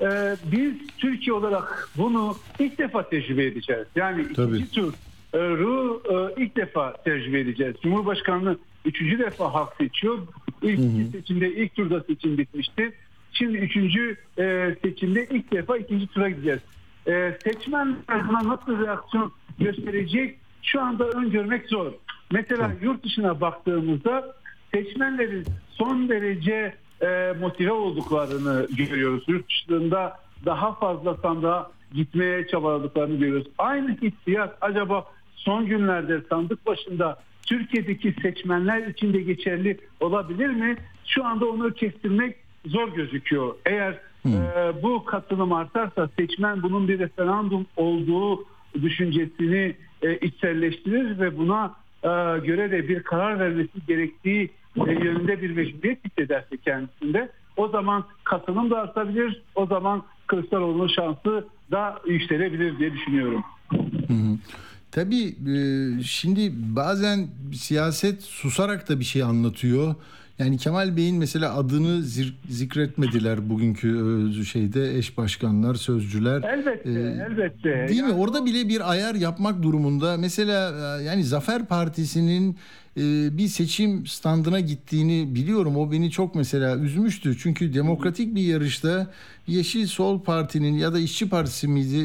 e, biz Türkiye olarak bunu ilk defa tecrübe edeceğiz. Yani Tabii. ikinci tur ru e, ilk defa tecrübe edeceğiz. Cumhurbaşkanlığı üçüncü defa hak seçiyor. İlk iki seçimde ilk turda seçim bitmişti. Şimdi üçüncü e, seçimde ilk defa ikinci tura gideceğiz. E, seçmenler buna nasıl reaksiyon gösterecek şu anda öngörmek zor. Mesela yurt dışına baktığımızda seçmenlerin son derece e, motive olduklarını görüyoruz. Yurt dışında daha fazla sandığa gitmeye çabaladıklarını görüyoruz. Aynı hissiyat acaba son günlerde sandık başında Türkiye'deki seçmenler için de geçerli olabilir mi? Şu anda onu kestirmek zor gözüküyor. Eğer e, bu katılım artarsa seçmen bunun bir referandum olduğu düşüncesini e, içselleştirir ve buna e, göre de bir karar vermesi gerektiği e, yönünde bir mecburiyet hissederse kendisinde o zaman katılım da artabilir. O zaman Kılıçdaroğlu'nun şansı da yükselebilir diye düşünüyorum. Tabii e, şimdi bazen siyaset susarak da bir şey anlatıyor. Yani Kemal Bey'in mesela adını zikretmediler bugünkü e, şeyde eş başkanlar, sözcüler. Elbette, Ee, elbette. Değil mi? Yani Orada bile bir ayar yapmak durumunda. Mesela e, yani Zafer Partisi'nin e, bir seçim standına gittiğini biliyorum. O beni çok mesela üzmüştü. Çünkü demokratik bir yarışta Yeşil Sol Parti'nin ya da İşçi Partisi miydi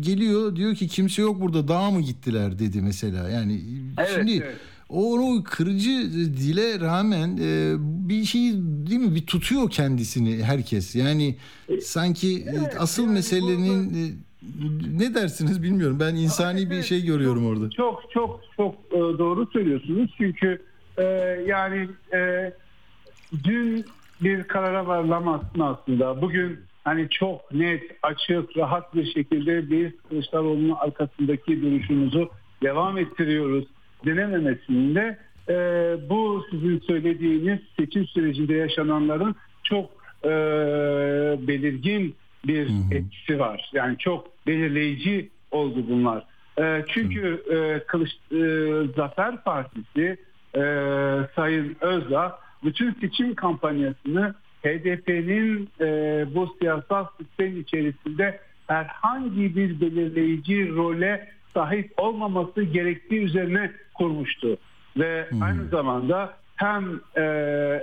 geliyor diyor ki kimse yok burada dağa mı gittiler dedi mesela. Yani Evet, şimdi evet. O, o kırıcı dile rağmen e, bir şey değil mi bir tutuyor kendisini herkes. Yani sanki e, asıl yani meselenin e, ne dersiniz bilmiyorum. Ben insani bir Evet, şey görüyorum orada. Çok çok çok e, doğru söylüyorsunuz. Çünkü e, yani e, dün bir karara varılamazsın aslında. Bugün hani çok net, açık, rahat bir şekilde biz Kılıçdaroğlu'nun arkasındaki duruşumuzu devam ettiriyoruz denememesinde e, bu sizin söylediğiniz seçim sürecinde yaşananların çok e, belirgin bir etkisi var. Yani çok belirleyici oldu bunlar. E, çünkü e, Kılıç, e, Zafer Partisi e, Sayın Özdağ bütün seçim kampanyasını HDP'nin e, bu siyasal sistem içerisinde herhangi bir belirleyici role sahip olmaması gerektiği üzerine kurmuştu. Ve aynı zamanda hem e,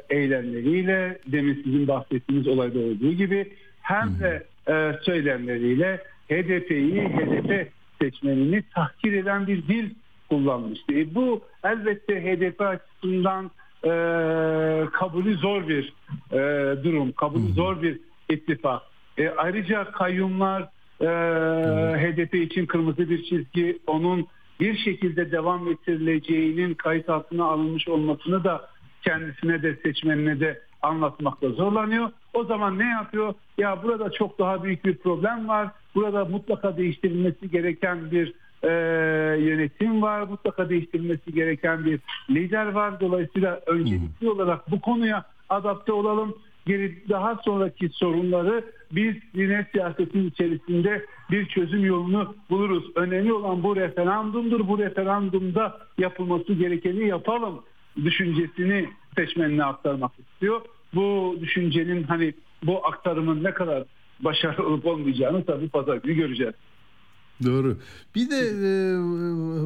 eylemleriyle demin sizin bahsettiğiniz olayda olduğu gibi hem de e, söylemleriyle HDP'yi, HDP seçmenini tahkir eden bir dil kullanmıştı. E, bu elbette HDP açısından e, kabulü zor bir e, durum, kabulü zor bir ittifak. E, ayrıca kayyumlar e, HDP için kırmızı bir çizgi, onun bir şekilde devam ettirileceğinin kayıt altına alınmış olmasını da kendisine de seçmenine de anlatmakta zorlanıyor. O zaman ne yapıyor? Ya burada çok daha büyük bir problem var. Burada mutlaka değiştirilmesi gereken bir e, yönetim var. Mutlaka değiştirilmesi gereken bir lider var. Dolayısıyla öncelikli olarak bu konuya adapte olalım. Geri daha sonraki sorunları biz yine siyasetin içerisinde bir çözüm yolunu buluruz. Önemli olan bu referandumdur. Bu referandumda yapılması gerekeni yapalım düşüncesini seçmenine aktarmak istiyor. Bu düşüncenin hani bu aktarımın ne kadar başarılı olup olmayacağını tabii pazar günü göreceğiz. Doğru. Bir de e,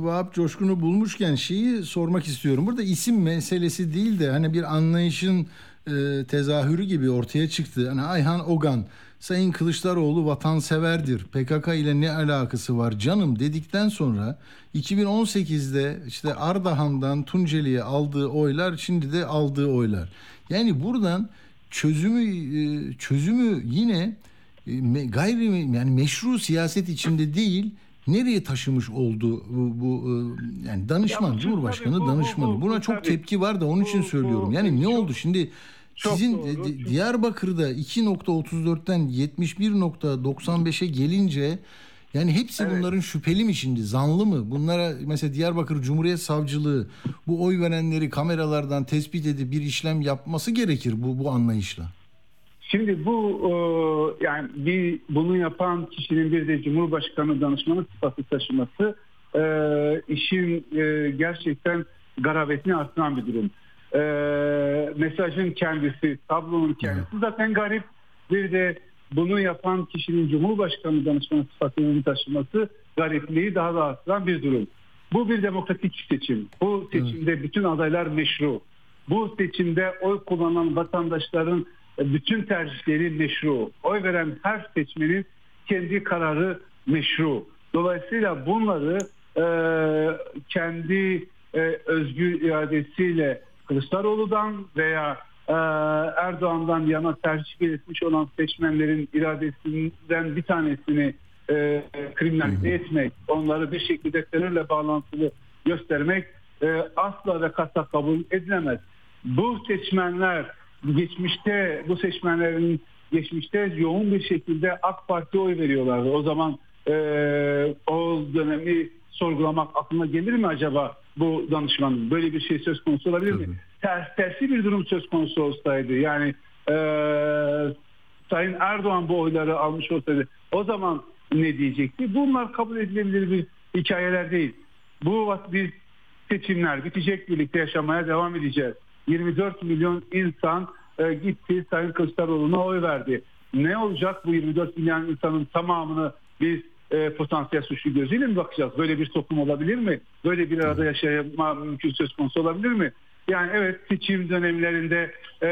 Vahap Coşkun'u bulmuşken şeyi sormak istiyorum. Burada isim meselesi değil de hani bir anlayışın e, tezahürü gibi ortaya çıktı. Hani Ayhan Ogan, Sayın Kılıçdaroğlu vatanseverdir. PKK ile ne alakası var canım dedikten sonra 2018'de işte Ardahan'dan Tunceli'ye aldığı oylar şimdi de aldığı oylar. Yani buradan çözümü e, çözümü yine e, gayri yani meşru siyaset içinde değil nereye taşımış oldu bu, bu yani danışman Ya Cumhurbaşkanı tabii bu- danışmanı bu- buna bu çok tabii. tepki var da onun için söylüyorum. Yani ne oldu şimdi çok sizin doğru. Di- Diyarbakır'da 2.34'ten 71.95'e gelince yani hepsi Evet. bunların şüpheli mi şimdi? Zanlı mı? Bunlara mesela Diyarbakır Cumhuriyet Savcılığı bu oy verenleri kameralardan tespit edip bir işlem yapması gerekir bu bu anlayışla. Şimdi bu e, yani bir bunu yapan kişinin bir de Cumhurbaşkanı danışmanı sıfatı taşıması e, işin e, gerçekten garabetini artıran bir durum. E, mesajın kendisi, tablonun kendisi zaten garip. Bir de bunu yapan kişinin Cumhurbaşkanı danışmanı sıfatını taşıması garipliği daha da artıran bir durum. Bu bir demokratik seçim. Bu seçimde bütün adaylar meşru. Bu seçimde oy kullanan vatandaşların bütün tercihleri meşru. Oy veren her seçmenin kendi kararı meşru. Dolayısıyla bunları e, kendi e, özgür iradesiyle Kılıçdaroğlu'dan veya e, Erdoğan'dan yana tercih belirtmiş olan seçmenlerin iradesinden bir tanesini e, kriminalize etmek, onları bir şekilde terörle bağlantılı göstermek e, asla ve kata kabul edilemez. Bu seçmenler geçmişte bu seçmenlerin geçmişte yoğun bir şekilde AK Parti'ye oy veriyorlardı. O zaman e, o dönemi sorgulamak aklına gelir mi acaba bu danışmanın? Böyle bir şey söz konusu olabilir mi? Ters, tersi bir durum söz konusu olsaydı yani e, Sayın Erdoğan bu oyları almış olsaydı o zaman ne diyecekti? Bunlar kabul edilebilir bir hikayeler değil. Bu biz seçimler bitecek birlikte yaşamaya devam edeceğiz. 24 milyon insan e, gitti Sayın Kılıçdaroğlu'na oy verdi. Ne olacak bu 24 milyon insanın tamamını biz e, potansiyel suçlu gözüyle mi bakacağız? Böyle bir toplum olabilir mi? Böyle bir arada yaşama mümkün söz konusu olabilir mi? Yani evet seçim dönemlerinde e,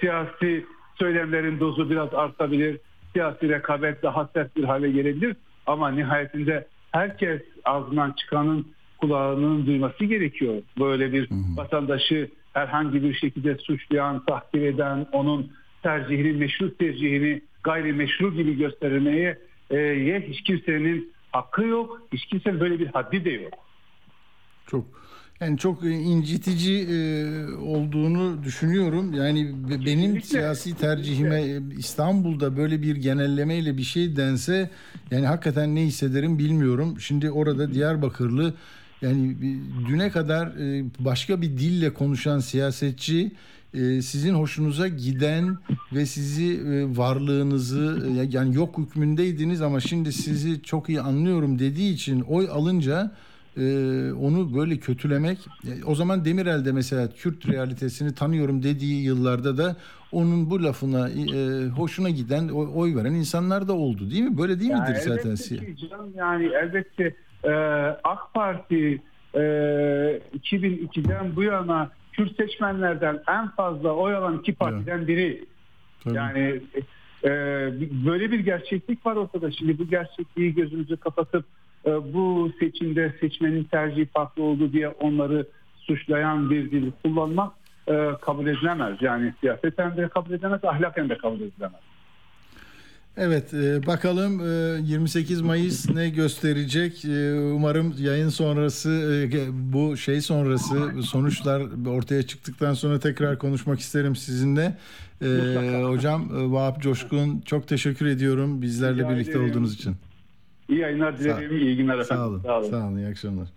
siyasi söylemlerin dozu biraz artabilir. Siyasi rekabet daha sert bir hale gelebilir. Ama nihayetinde herkes ağzından çıkanın kulağının duyması gerekiyor. Böyle bir vatandaşı herhangi bir şekilde suçlayan, tahkir eden, onun tercihini, meşru tercihini gayrimeşru gibi göstermeye ye hiç kimsenin hakkı yok. Hiç kimsenin böyle bir haddi de yok. Çok yani çok incitici e, olduğunu düşünüyorum. Yani be- benim siyasi tercihime e, İstanbul'da böyle bir genellemeyle bir şey dense yani hakikaten ne hissederim bilmiyorum. Şimdi orada Diyarbakırlı yani düne kadar e, başka bir dille konuşan siyasetçi sizin hoşunuza giden ve sizi e, varlığınızı e, yani yok hükmündeydiniz ama şimdi sizi çok iyi anlıyorum dediği için oy alınca e, onu böyle kötülemek e, o zaman Demirel de mesela Kürt realitesini tanıyorum dediği yıllarda da onun bu lafına e, hoşuna giden oy veren insanlar da oldu değil mi? Böyle değil Ya midir zaten? ki canım, yani elbette e, AK Parti e, 2002'den bu yana Kürt seçmenlerden en fazla oy alan iki partiden biri. Tabii. Yani e, böyle bir gerçeklik var ortada. Şimdi bu gerçekliği gözümüzü kapatıp e, bu seçimde seçmenin tercihi farklı oldu diye onları suçlayan bir dil kullanmak e, kabul edilemez. Yani siyaseten de kabul edilemez, ahlaken de kabul edilemez. Evet e, bakalım e, 28 Mayıs ne gösterecek? E, Umarım yayın sonrası e, bu şey sonrası sonuçlar ortaya çıktıktan sonra tekrar konuşmak isterim sizinle. E, hocam e, Vahap Coşkun çok teşekkür ediyorum bizlerle Rica birlikte ederim. olduğunuz için. İyi yayınlar dilerim, iyi günler efendim. Sağ olun. Sağ olun. Sağ olun. iyi akşamlar.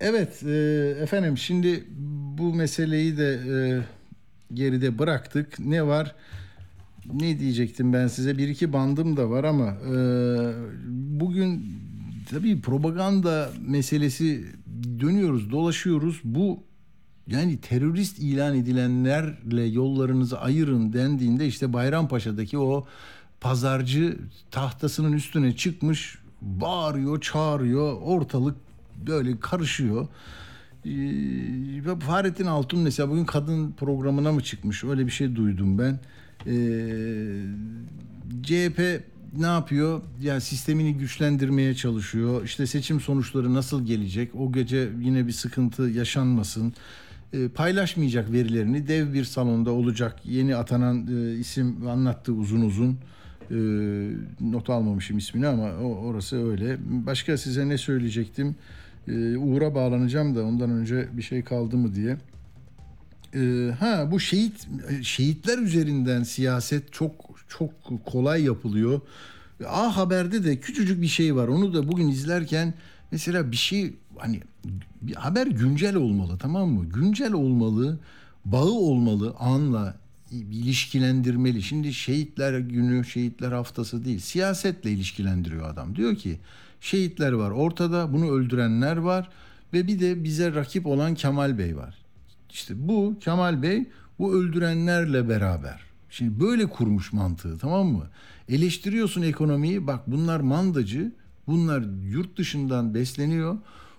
Evet e, efendim şimdi bu meseleyi de e, geride bıraktık. Ne var? Ne diyecektim ben size? Bir iki bandım da var ama e, bugün tabii propaganda meselesi dönüyoruz, dolaşıyoruz. Bu yani terörist ilan edilenlerle yollarınızı ayırın dendiğinde işte Bayrampaşa'daki o pazarcı tahtasının üstüne çıkmış bağırıyor, çağırıyor. Ortalık böyle karışıyor. Ee, Fahrettin Altun mesela bugün kadın programına mı çıkmış? Öyle bir şey duydum ben. Ee, CHP ne yapıyor? Yani sistemini güçlendirmeye çalışıyor. İşte seçim sonuçları nasıl gelecek? O gece yine bir sıkıntı yaşanmasın. Ee, paylaşmayacak verilerini dev bir salonda olacak. Yeni atanan e, isim anlattı uzun uzun. Ee, not almamışım ismini ama o, orası öyle. Başka size ne söyleyecektim? Ee, Uğur'a bağlanacağım da ondan önce bir şey kaldı mı diye. Ee, ha bu şehit şehitler üzerinden siyaset çok çok kolay yapılıyor. A Haber'de de küçücük bir şey var. Onu da bugün izlerken mesela bir şey hani bir haber güncel olmalı tamam mı? Güncel olmalı, bağı olmalı anla ilişkilendirmeli. Şimdi şehitler günü, şehitler haftası değil. Siyasetle ilişkilendiriyor adam. Diyor ki şehitler var ortada, bunu öldürenler var ve bir de bize rakip olan Kemal Bey var. İşte bu Kemal Bey bu öldürenlerle beraber. Şimdi böyle kurmuş mantığı tamam mı? Eleştiriyorsun ekonomiyi bak bunlar mandacı, bunlar yurt dışından besleniyor.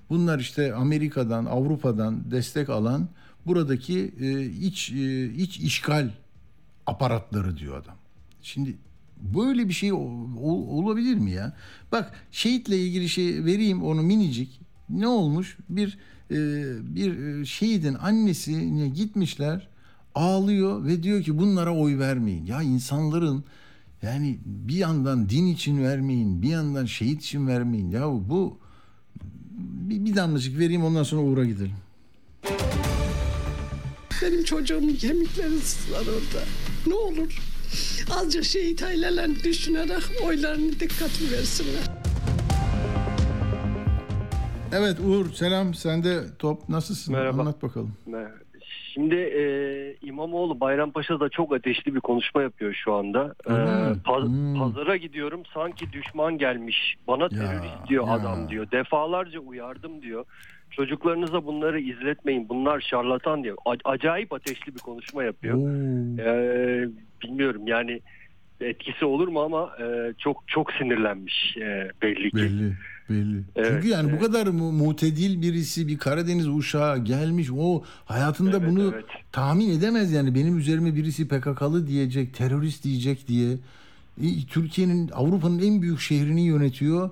Bunlar işte Amerika'dan, Avrupa'dan destek alan buradaki e, iç e, iç işgal aparatları diyor adam. Şimdi böyle bir şey olabilir mi ya? Bak şehitle ilgili şey vereyim onu minicik. Ne olmuş? Bir bir e, şehidin annesine gitmişler ağlıyor ve diyor ki bunlara oy vermeyin. Ya insanların yani bir yandan din için vermeyin, bir yandan şehit için vermeyin. Ya bu bir, bir damlacık vereyim ondan sonra Uğur'a gidelim. Benim çocuğumun kemikleri sızlar orada. Ne olur azıcık şehit ailelerini düşünerek oylarını dikkatli versinler. Evet Uğur selam sende top nasılsın? Merhaba. Anlat bakalım. Şimdi e, İmamoğlu Bayrampaşa'da çok ateşli bir konuşma yapıyor şu anda. E, paz- Hmm. Pazara gidiyorum sanki düşman gelmiş. Bana terörist diyor ya. adam diyor. Defalarca uyardım diyor. Çocuklarınıza bunları izletmeyin. Bunlar şarlatan diyor. A- acayip ateşli bir konuşma yapıyor. Oo. E, bilmiyorum yani etkisi olur mu ama e, çok çok sinirlenmiş e, belli ki. Belli, belli. Evet, Çünkü yani bu evet. kadar mu- mutedil birisi bir Karadeniz uşağı gelmiş. O hayatında Evet, bunu evet. tahmin edemez yani. Benim üzerime birisi PKK'lı diyecek, terörist diyecek diye. E, Türkiye'nin, Avrupa'nın en büyük şehrini yönetiyor.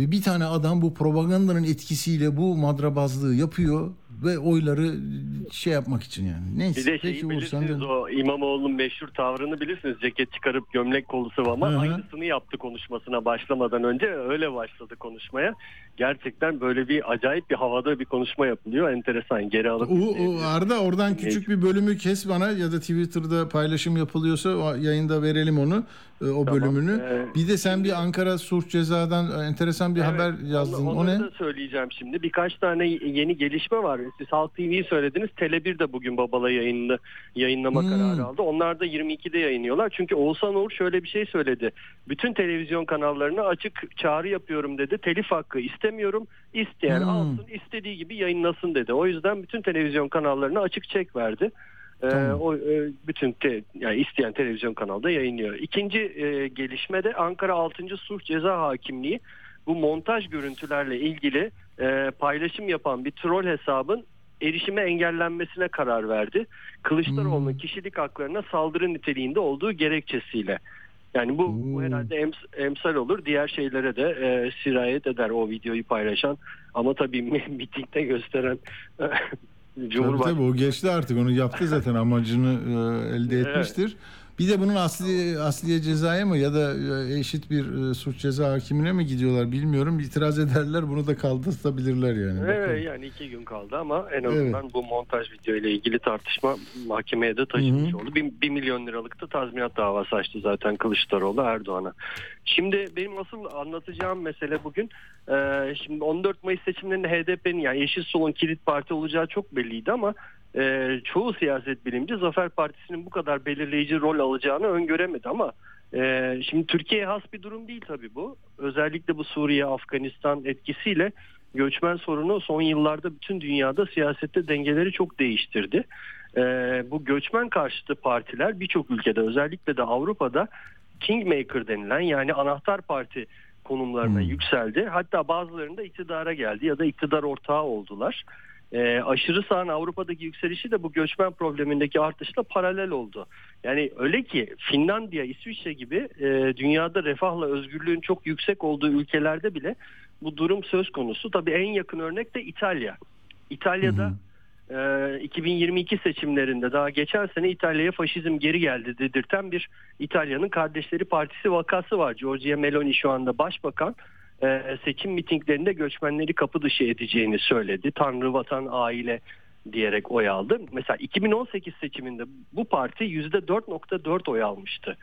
Ve bir tane adam bu propagandanın etkisiyle bu madrabazlığı yapıyor ve oyları şey yapmak için yani. Neyse. Bir de Peki şeyi sen bilirsiniz de- o İmamoğlu'nun meşhur tavrını bilirsiniz. Ceket çıkarıp gömlek kolu sıvama. Hı hı. Aynısını yaptı konuşmasına başlamadan önce. Öyle başladı konuşmaya. Gerçekten böyle bir acayip bir havada bir konuşma yapılıyor. Enteresan. Geri alıp O, o. Arda oradan küçük bir bölümü kes bana ya da Twitter'da paylaşım yapılıyorsa yayında verelim onu e, o Tamam. bölümünü. Ee, bir de sen bir Ankara suç cezadan e, enteresan bir Evet, haber yazdın. onu- O ne? Da söyleyeceğim şimdi. Birkaç tane yeni gelişme var. Siz Halk TV'yi söylediniz. Tele1 de bugün Babala yayınını yayınlama Hmm. kararı aldı. Onlar da 22'de yayınlıyorlar. Çünkü Oğuzhan Uğur şöyle bir şey söyledi. Bütün televizyon kanallarına açık çağrı yapıyorum dedi. Telif hakkı istemiyorum. İsteyen Hmm. alsın, istediği gibi yayınlasın dedi. O yüzden bütün televizyon kanallarına açık çek verdi. Ee, o e, bütün te- yani isteyen televizyon kanalda yayınlıyor. İkinci e, gelişme de Ankara 6. Sulh Ceza Hakimliği bu montaj görüntülerle ilgili e, paylaşım yapan bir troll hesabın erişime engellenmesine karar verdi. Kılıçdaroğlu'nun Hmm. kişilik haklarına saldırı niteliğinde olduğu gerekçesiyle. Yani bu, bu Hmm. herhalde ems- emsal olur. Diğer şeylere de e, sirayet eder o videoyu paylaşan. Ama tabii mitingde gösteren e, Tabii Cumhurbaşkanı tabii o geçti artık onu yaptı zaten amacını e, elde Evet. Bir de bunun asli asliye cezaya mı ya da e, eşit bir e, suç ceza hakimine mi gidiyorlar bilmiyorum. İtiraz ederler bunu da kaldırtabilirler yani. Evet yani iki gün kaldı ama en azından bu montaj video ile ilgili tartışma mahkemeye de hı. oldu. Bir, bir milyon liralık da tazminat davası açtı zaten Kılıçdaroğlu Erdoğan'a. Şimdi benim asıl anlatacağım mesele bugün e, şimdi 14 Mayıs seçimlerinde HDP'nin yani Yeşil Sol'un kilit parti olacağı çok belliydi ama e, çoğu siyaset bilimci Zafer Partisi'nin bu kadar belirleyici rol alacağını öngöremedi ama e, şimdi Türkiye'ye has bir durum değil tabii bu. Özellikle bu Suriye, Afganistan etkisiyle göçmen sorunu son yıllarda bütün dünyada siyasette dengeleri çok değiştirdi. Ee, bu göçmen karşıtı partiler birçok ülkede özellikle de Avrupa'da Kingmaker denilen yani anahtar parti konumlarına Hmm. yükseldi. Hatta bazılarında iktidara geldi ya da iktidar ortağı oldular. Ee, aşırı sağın Avrupa'daki yükselişi de bu göçmen problemindeki artışla paralel oldu. Yani öyle ki Finlandiya, İsviçre gibi e, dünyada refahla özgürlüğün çok yüksek olduğu ülkelerde bile bu durum söz konusu. Tabii en yakın örnek de İtalya. İtalya'da e, 2022 seçimlerinde daha geçen sene İtalya'ya faşizm geri geldi dedirten bir İtalya'nın Kardeşleri Partisi vakası var. Giorgia Meloni şu anda başbakan e, seçim mitinglerinde göçmenleri kapı dışı edeceğini söyledi. Tanrı, vatan, aile diyerek oy aldı. Mesela 2018 seçiminde bu parti %4.4 oy almıştı.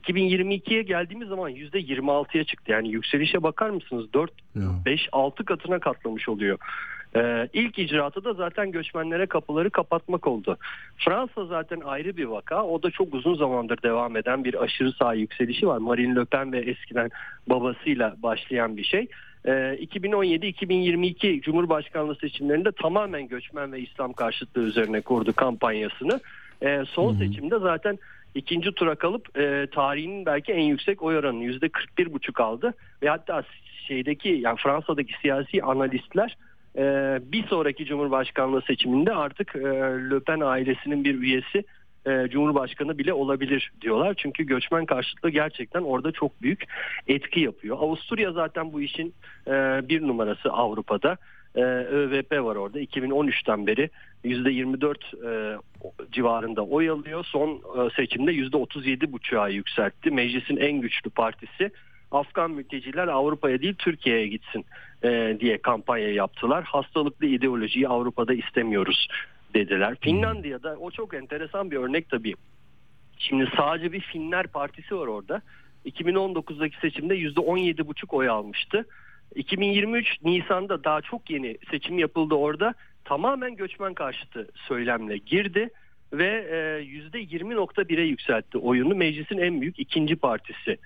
2022'ye geldiğimiz zaman %26'ya çıktı. Yani yükselişe bakar mısınız? 4, Ya. 5, 6 katına katlamış oluyor. Ee, ilk icraatı da zaten göçmenlere kapıları kapatmak oldu. Fransa zaten ayrı bir vaka. O da çok uzun zamandır devam eden bir aşırı sağ yükselişi var. Marine Le Pen ve eskiden babasıyla başlayan bir şey. Ee, 2017-2022 Cumhurbaşkanlığı seçimlerinde tamamen göçmen ve İslam karşıtlığı üzerine kurdu kampanyasını. Ee, son seçimde zaten ikinci tura kalıp e, tarihinin belki en yüksek oy oranını yüzde 41,5 aldı ve hatta şeydeki yani Fransa'daki siyasi analistler e, bir sonraki Cumhurbaşkanlığı seçiminde artık e, ailesinin bir üyesi e, Cumhurbaşkanı bile olabilir diyorlar. Çünkü göçmen karşıtlığı gerçekten orada çok büyük etki yapıyor. Avusturya zaten bu işin e, bir numarası Avrupa'da. E, ÖVP var orada 2013'ten beri %24 e, civarında oy alıyor. Son e, seçimde %37,5'a yükseltti. Meclisin en güçlü partisi. Afgan mülteciler Avrupa'ya değil Türkiye'ye gitsin e, diye kampanya yaptılar. Hastalıklı ideolojiyi Avrupa'da istemiyoruz dediler. Finlandiya'da o çok enteresan bir örnek tabii. Şimdi sadece bir Finler partisi var orada. 2019'daki seçimde %17,5 oy almıştı. 2023 Nisan'da daha çok yeni seçim yapıldı orada. Tamamen göçmen karşıtı söylemle girdi ve e, %20.1'e yükseltti oyunu. Meclisin en büyük ikinci partisi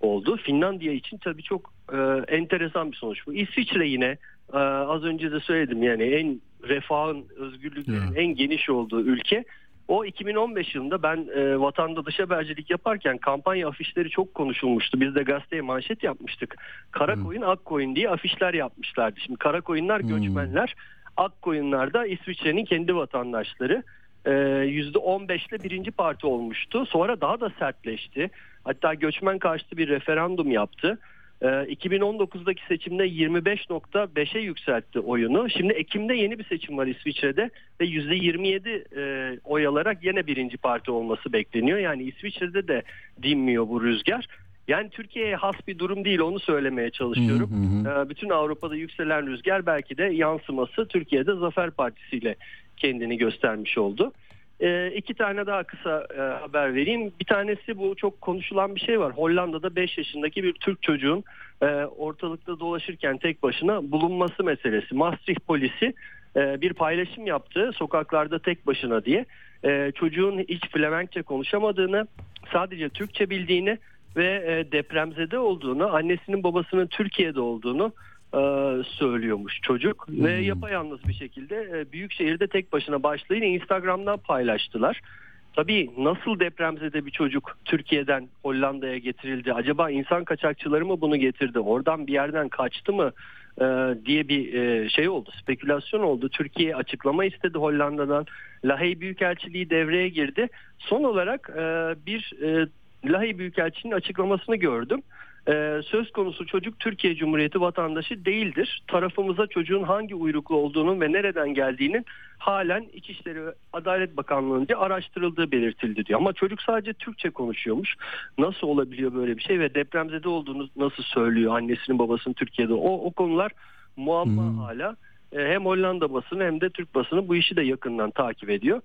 oldu. Finlandiya için tabii çok e, enteresan bir sonuç bu. İsviçre yine e, az önce de söyledim yani en refahın, özgürlüklerin en geniş olduğu ülke. O 2015 yılında ben e, vatanda dış habercilik yaparken kampanya afişleri çok konuşulmuştu. Biz de gazeteye manşet yapmıştık. Kara koyun ak koyun diye afişler yapmışlardı. Şimdi kara koyunlar Hmm. göçmenler, ak koyunlar da İsviçre'nin kendi vatandaşları. Ee, %15'le birinci parti olmuştu. Sonra daha da sertleşti. Hatta göçmen karşıtı bir referandum yaptı. Ee, 2019'daki seçimde 25.5'e yükseltti oyunu. Şimdi Ekim'de yeni bir seçim var İsviçre'de ve %27 e, oy alarak yine birinci parti olması bekleniyor. Yani İsviçre'de de dinmiyor bu rüzgar. Yani Türkiye'ye has bir durum değil onu söylemeye çalışıyorum. Hı hı hı. Ee, bütün Avrupa'da yükselen rüzgar belki de yansıması Türkiye'de Zafer Partisi ile kendini göstermiş oldu. Ee, iki tane daha kısa e, haber vereyim. Bir tanesi bu çok konuşulan bir şey var. Hollanda'da 5 yaşındaki bir Türk çocuğun e, ortalıkta dolaşırken tek başına bulunması meselesi. Maastricht polisi e, bir paylaşım yaptı sokaklarda tek başına diye. E, çocuğun hiç Flemenkçe konuşamadığını, sadece Türkçe bildiğini ve e, depremzede olduğunu, annesinin babasının Türkiye'de olduğunu e, söylüyormuş çocuk ve yapayalnız bir şekilde e, büyük şehirde tek başına başlayın Instagram'dan paylaştılar. Tabii nasıl depremzede bir çocuk Türkiye'den Hollanda'ya getirildi? Acaba insan kaçakçıları mı bunu getirdi? Oradan bir yerden kaçtı mı? e, diye bir e, şey oldu, spekülasyon oldu. Türkiye açıklama istedi Hollanda'dan. Lahey Büyükelçiliği devreye girdi. Son olarak e, bir e, Lahey Büyükelçiliğinin açıklamasını gördüm. Ee, söz konusu çocuk Türkiye Cumhuriyeti vatandaşı değildir. Tarafımıza çocuğun hangi uyruklu olduğunun ve nereden geldiğinin halen İçişleri ve Adalet Bakanlığı'nca araştırıldığı belirtildi diyor. Ama çocuk sadece Türkçe konuşuyormuş. Nasıl olabiliyor böyle bir şey ve depremzede olduğunu nasıl söylüyor annesinin babasının Türkiye'de? O, o konular muamma Hmm. hala. Ee, hem Hollanda basını hem de Türk basını bu işi de yakından takip ediyor.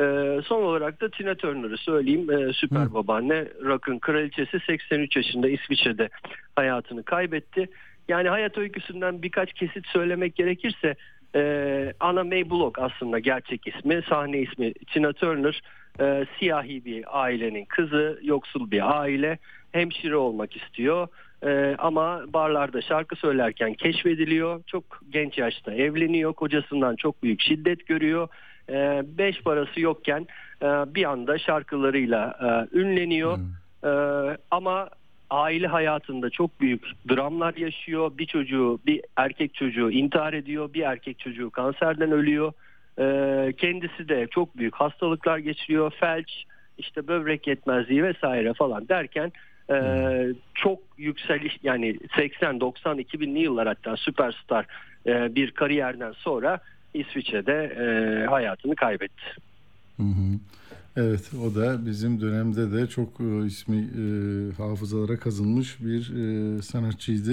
Ee, son olarak da Tina Turner'ı söyleyeyim. Ee, süper Hı. babaanne rock'ın kraliçesi 83 yaşında İsviçre'de hayatını kaybetti. Yani hayat öyküsünden birkaç kesit söylemek gerekirse e, Anna May Bullock aslında gerçek ismi, sahne ismi Tina Turner. E, siyahi bir ailenin kızı, yoksul bir aile, hemşire olmak istiyor. E, ama barlarda şarkı söylerken keşfediliyor. Çok genç yaşta evleniyor. Kocasından çok büyük şiddet görüyor. E, beş parası yokken e, bir anda şarkılarıyla e, ünleniyor. E, ama aile hayatında çok büyük dramlar yaşıyor. Bir çocuğu, bir erkek çocuğu intihar ediyor. Bir erkek çocuğu kanserden ölüyor. E, kendisi de çok büyük hastalıklar geçiriyor. Felç, işte böbrek yetmezliği vesaire falan derken e, çok yükseliş yani 80 90 2000'li yıllar hatta süperstar e, bir kariyerden sonra İsviçre'de e, hayatını kaybetti. Hı hı. Evet o da bizim dönemde de çok e, ismi e, hafızalara kazınmış bir e, sanatçıydı.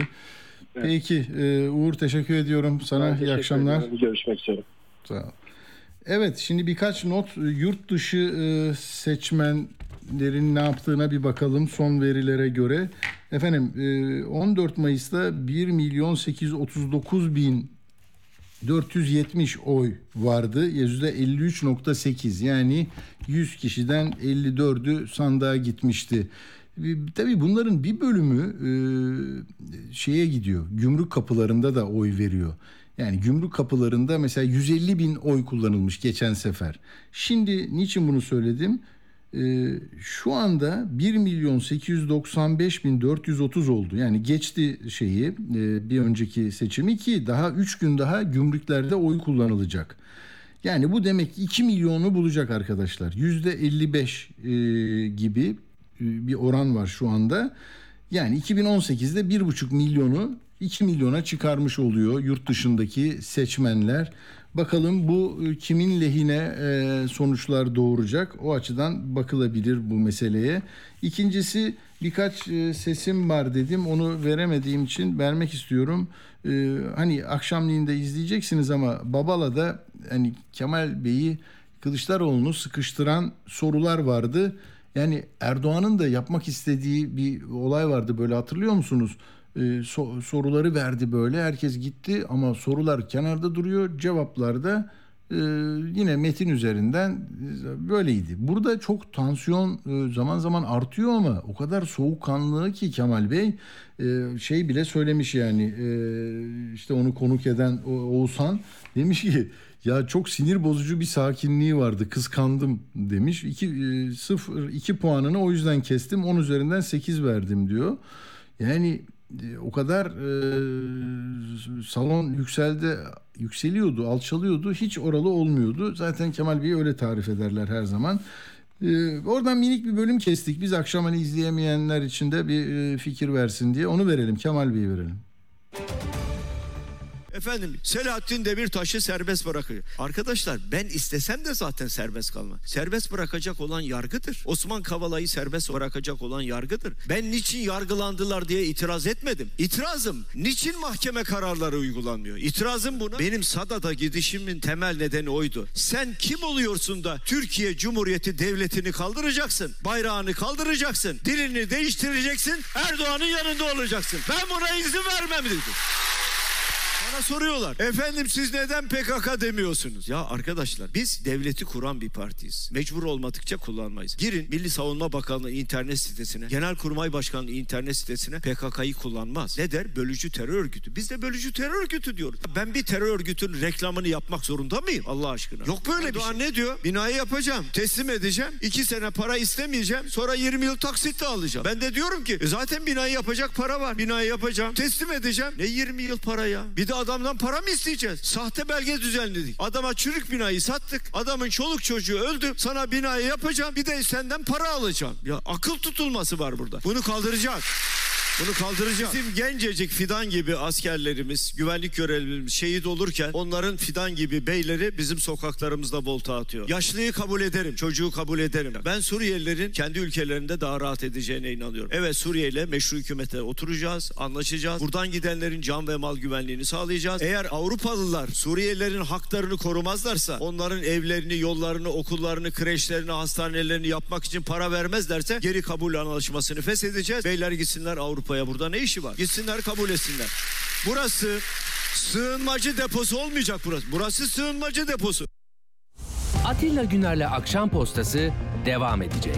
Peki e, Uğur teşekkür ediyorum sana. Ben iyi teşekkür akşamlar. ediyorum. Görüşmek üzere. Sağ ol. Evet şimdi birkaç not yurt dışı e, seçmenlerin ne yaptığına bir bakalım son verilere göre. Efendim e, 14 Mayıs'ta 1 milyon 839 bin 470 oy vardı. %53.8 yani 100 kişiden 54'ü sandığa gitmişti. Tabii bunların bir bölümü e, şeye gidiyor. Gümrük kapılarında da oy veriyor. Yani gümrük kapılarında mesela 150 bin oy kullanılmış geçen sefer. Şimdi niçin bunu söyledim? Ee, şu anda 1 milyon 895 bin 430 oldu. Yani geçti şeyi e, bir önceki seçimi ki daha 3 gün daha gümrüklerde oy kullanılacak. Yani bu demek 2 milyonu bulacak arkadaşlar. Yüzde 55 e, gibi e, bir oran var şu anda. Yani 2018'de 1,5 milyonu 2 milyona çıkarmış oluyor yurt dışındaki seçmenler. Bakalım bu e, kimin lehine e, sonuçlar doğuracak o açıdan bakılabilir bu meseleye. İkincisi birkaç e, sesim var dedim onu veremediğim için vermek istiyorum. Hani akşamleyin de izleyeceksiniz ama Babala'da hani Kemal Bey'i Kılıçdaroğlu'nu sıkıştıran sorular vardı. Yani Erdoğan'ın da yapmak istediği bir olay vardı böyle hatırlıyor musunuz? Ee, so- soruları verdi böyle herkes gitti ama sorular kenarda duruyor cevaplar da e, yine metin üzerinden e, böyleydi. Burada çok tansiyon e, zaman zaman artıyor ama o kadar soğukkanlı ki Kemal Bey e, şey bile söylemiş yani e, işte onu konuk eden Oğuzhan demiş ki ya çok sinir bozucu bir sakinliği vardı. Kıskandım demiş. 2 0 2 puanını o yüzden kestim. 10 üzerinden 8 verdim diyor. Yani e, o kadar e, salon yükseldi, yükseliyordu, alçalıyordu. Hiç oralı olmuyordu. Zaten Kemal Bey'i öyle tarif ederler her zaman. E, oradan minik bir bölüm kestik. Biz akşam hani izleyemeyenler için de bir e, fikir versin diye. Onu verelim. Kemal Bey'i verelim. Efendim Selahattin Demirtaş'ı serbest bırakıyor. Arkadaşlar ben istesem de zaten serbest kalma. Serbest bırakacak olan yargıdır. Osman Kavala'yı serbest bırakacak olan yargıdır. Ben niçin yargılandılar diye itiraz etmedim. İtirazım niçin mahkeme kararları uygulanmıyor? İtirazım buna. Benim Sadat'a gidişimin temel nedeni oydu. Sen kim oluyorsun da Türkiye Cumhuriyeti devletini kaldıracaksın. Bayrağını kaldıracaksın. Dilini değiştireceksin. Erdoğan'ın yanında olacaksın. Ben buna izin vermem dedim. Bana soruyorlar. Efendim siz neden PKK demiyorsunuz? Ya arkadaşlar biz devleti kuran bir partiyiz. Mecbur olmadıkça kullanmayız. Girin Milli Savunma Bakanlığı internet sitesine, Genelkurmay Başkanlığı internet sitesine PKK'yı kullanmaz. Ne der? Bölücü terör örgütü. Biz de bölücü terör örgütü diyoruz. Ben bir terör örgütünün reklamını yapmak zorunda mıyım Allah aşkına? Yok böyle bir şey. ne diyor? Binayı yapacağım, teslim edeceğim. iki sene para istemeyeceğim. Sonra 20 yıl taksitle alacağım. Ben de diyorum ki e zaten binayı yapacak para var. Binayı yapacağım, teslim edeceğim. Ne 20 yıl para ya? Bir de adamdan para mı isteyeceğiz? Sahte belge düzenledik. Adama çürük binayı sattık. Adamın çoluk çocuğu öldü. Sana binayı yapacağım. Bir de senden para alacağım. Ya akıl tutulması var burada. Bunu kaldıracağız. Bunu kaldıracağız. Bizim gencecik fidan gibi askerlerimiz, güvenlik görevlilerimiz şehit olurken onların fidan gibi beyleri bizim sokaklarımızda volta atıyor. Yaşlıyı kabul ederim, çocuğu kabul ederim. Ben Suriyelilerin kendi ülkelerinde daha rahat edeceğine inanıyorum. Evet Suriye ile meşru hükümete oturacağız, anlaşacağız. Buradan gidenlerin can ve mal güvenliğini sağlayacağız. Eğer Avrupalılar Suriyelilerin haklarını korumazlarsa, onların evlerini, yollarını, okullarını, kreşlerini, hastanelerini yapmak için para vermezlerse geri kabul anlaşmasını feshedeceğiz. Beyler gitsinler Avrupa'ya burada ne işi var? Gitsinler kabul etsinler. Burası sığınmacı deposu olmayacak burası. Burası sığınmacı deposu. Atilla Güner'le Akşam Postası devam edecek.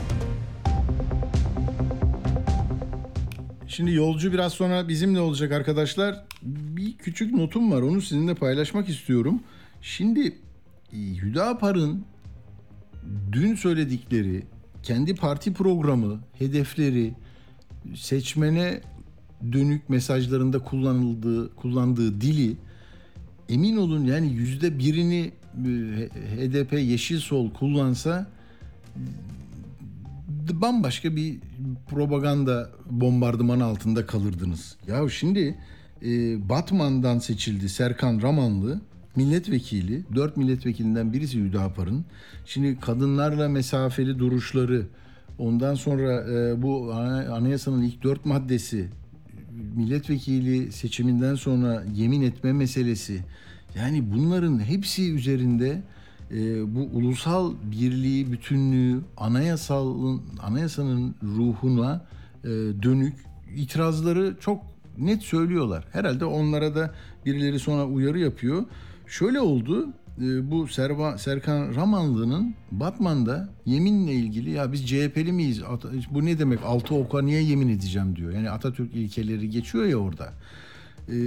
Şimdi yolcu biraz sonra bizimle olacak arkadaşlar. Bir küçük notum var onu sizinle paylaşmak istiyorum. Şimdi e, Hüdapar'ın dün söyledikleri kendi parti programı, hedefleri, seçmene dönük mesajlarında kullanıldığı, kullandığı dili emin olun yani yüzde birini e, HDP Yeşil Sol kullansa bambaşka bir propaganda bombardımanı altında kalırdınız. Ya şimdi e, Batman'dan seçildi Serkan Ramanlı milletvekili. Dört milletvekilinden birisi Hüdapar'ın. Şimdi kadınlarla mesafeli duruşları ondan sonra e, bu anayasanın ilk dört maddesi milletvekili seçiminden sonra yemin etme meselesi. Yani bunların hepsi üzerinde e, bu ulusal birliği, bütünlüğü, anayasalın anayasanın ruhuna e, dönük itirazları çok net söylüyorlar. Herhalde onlara da birileri sonra uyarı yapıyor. Şöyle oldu. E, bu Serva, Serkan Ramanlı'nın Batman'da yeminle ilgili ya biz CHP'li miyiz? Bu ne demek? Altı oka niye yemin edeceğim diyor. Yani Atatürk ilkeleri geçiyor ya orada. E,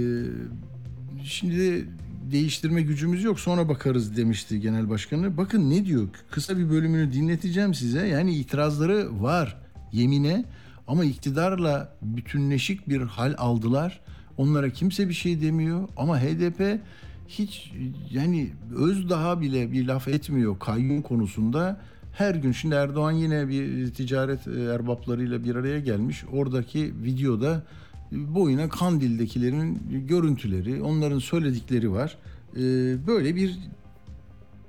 şimdi değiştirme gücümüz yok sonra bakarız demişti genel başkanı. Bakın ne diyor kısa bir bölümünü dinleteceğim size. Yani itirazları var yemine ama iktidarla bütünleşik bir hal aldılar. Onlara kimse bir şey demiyor ama HDP hiç yani öz daha bile bir laf etmiyor kayyum konusunda. Her gün şimdi Erdoğan yine bir ticaret erbaplarıyla bir araya gelmiş. Oradaki videoda boyuna Kandil'dekilerin görüntüleri, onların söyledikleri var. Ee, böyle bir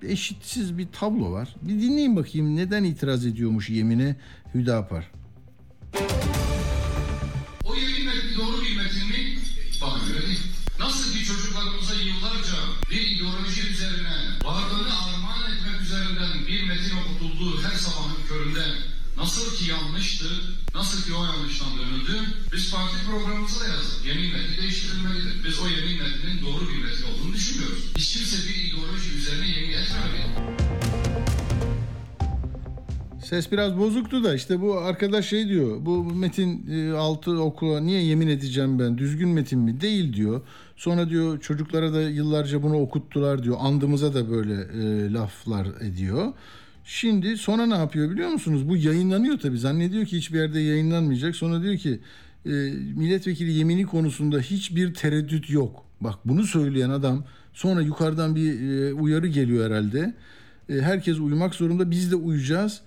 eşitsiz bir tablo var. Bir dinleyin bakayım neden itiraz ediyormuş yemine Hüdapar. O nasıl ki yanlıştı, nasıl ki o yanlıştan dönüldü, biz parti programımızı da yazdık. Yemin metni değiştirilmelidir. Biz o yemin metninin doğru bir metin olduğunu düşünmüyoruz. Hiç kimse bir ideoloji üzerine yemin etmemeli. Ses biraz bozuktu da işte bu arkadaş şey diyor. Bu metin e, altı okula niye yemin edeceğim ben? Düzgün metin mi? Değil diyor. Sonra diyor çocuklara da yıllarca bunu okuttular diyor. Andımıza da böyle e, laflar ediyor. Şimdi sonra ne yapıyor biliyor musunuz? Bu yayınlanıyor tabii. Zannediyor ki hiçbir yerde yayınlanmayacak. Sonra diyor ki e, milletvekili yemini konusunda hiçbir tereddüt yok. Bak bunu söyleyen adam sonra yukarıdan bir e, uyarı geliyor herhalde. E, herkes uyumak zorunda. Biz de uyuyacağız.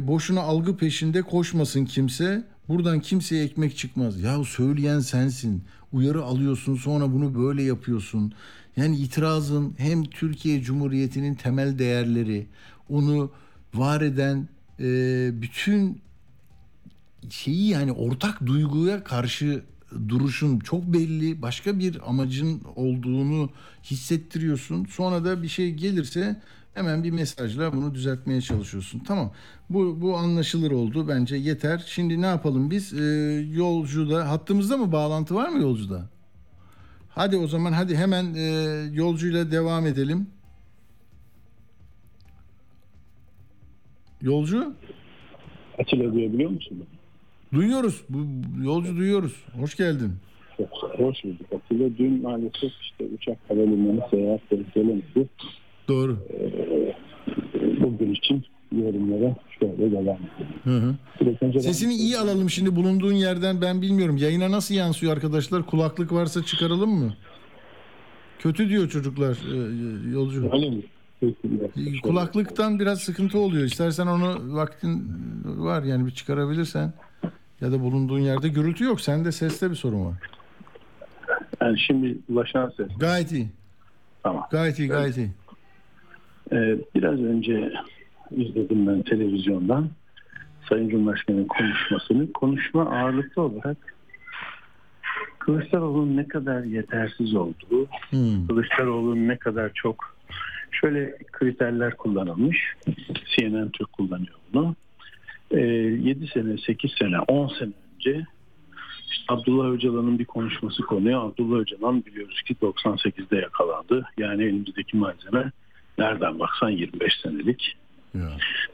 Boşuna algı peşinde koşmasın kimse. Buradan kimseye ekmek çıkmaz. Ya söyleyen sensin. Uyarı alıyorsun sonra bunu böyle yapıyorsun. Yani itirazın hem Türkiye Cumhuriyeti'nin temel değerleri, onu var eden e, bütün şeyi yani ortak duyguya karşı duruşun çok belli. Başka bir amacın olduğunu hissettiriyorsun. Sonra da bir şey gelirse hemen bir mesajla bunu düzeltmeye çalışıyorsun. Tamam. Bu bu anlaşılır oldu bence yeter. Şimdi ne yapalım biz? Ee, yolcuda hattımızda mı bağlantı var mı yolcuda? Hadi o zaman hadi hemen e, yolcuyla devam edelim. Yolcu? Atilla duyabiliyor musun? Duyuyoruz. Bu yolcu duyuyoruz. Hoş geldin. Çok hoş bulduk. Atilla dün maalesef işte uçak havalimanı seyahat gelemedi. Doğru. Ee, bugün için yorumlara şöyle devam edelim. Sesini iyi alalım şimdi bulunduğun yerden ben bilmiyorum. Yayına nasıl yansıyor arkadaşlar? Kulaklık varsa çıkaralım mı? Kötü diyor çocuklar e, yolcu. Öyle mi? Kulaklıktan biraz sıkıntı oluyor. İstersen onu vaktin var yani bir çıkarabilirsen. Ya da bulunduğun yerde gürültü yok. Sende seste bir sorun var. Yani şimdi ulaşan ses. Gayet iyi. Tamam. Gayet iyi, gayet iyi. Ee, biraz önce izledim ben televizyondan Sayın Cumhurbaşkanı'nın konuşmasını. Konuşma ağırlıklı olarak Kılıçdaroğlu'nun ne kadar yetersiz olduğu, Hmm. Kılıçdaroğlu'nun ne kadar çok şöyle kriterler kullanılmış. CNN Türk kullanıyor bunu. Ee, 7 sene, 8 sene, 10 sene önce işte Abdullah Öcalan'ın bir konuşması konuyor. Abdullah Öcalan biliyoruz ki 98'de yakalandı. Yani elimizdeki malzeme nereden baksan 25 senelik. Ya.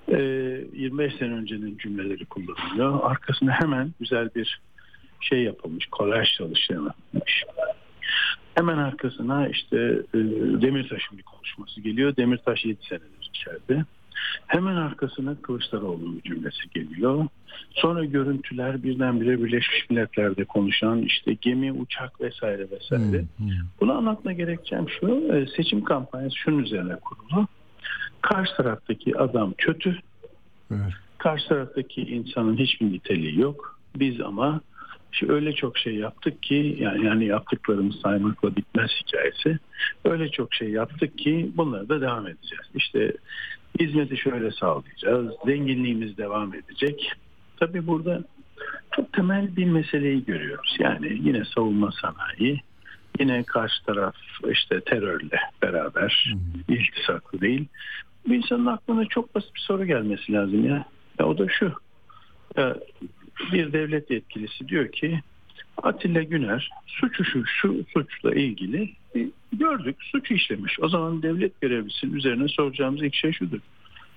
Ee, 25 sene öncenin cümleleri kullanılıyor. Arkasında hemen güzel bir şey yapılmış, kolaj çalışı yapılmış. Hemen arkasına işte e, Demirtaş'ın bir konuşması geliyor. Demirtaş 7 senedir içeride. Hemen arkasına Kılıçdaroğlu'nun cümlesi geliyor. Sonra görüntüler birdenbire Birleşmiş Milletler'de konuşan işte gemi, uçak vesaire vesaire. Bunu anlatma gerekçem şu. e, Seçim kampanyası şunun üzerine kurulu. Karşı taraftaki adam kötü. Evet. Karşı taraftaki insanın hiçbir niteliği yok. Biz ama şu öyle çok şey yaptık ki yani, yani yaptıklarımız saymakla bitmez hikayesi. Öyle çok şey yaptık ki bunları da devam edeceğiz. İşte hizmeti şöyle sağlayacağız. Zenginliğimiz devam edecek. Tabii burada çok temel bir meseleyi görüyoruz. Yani yine savunma sanayi, yine karşı taraf işte terörle beraber iltisaklı değil. Bu insanın aklına çok basit bir soru gelmesi lazım ya. ya o da şu. Ya bir devlet yetkilisi diyor ki Atilla Güner suçu şu, şu suçla ilgili e, gördük suç işlemiş. O zaman devlet görevlisinin üzerine soracağımız ilk şey şudur.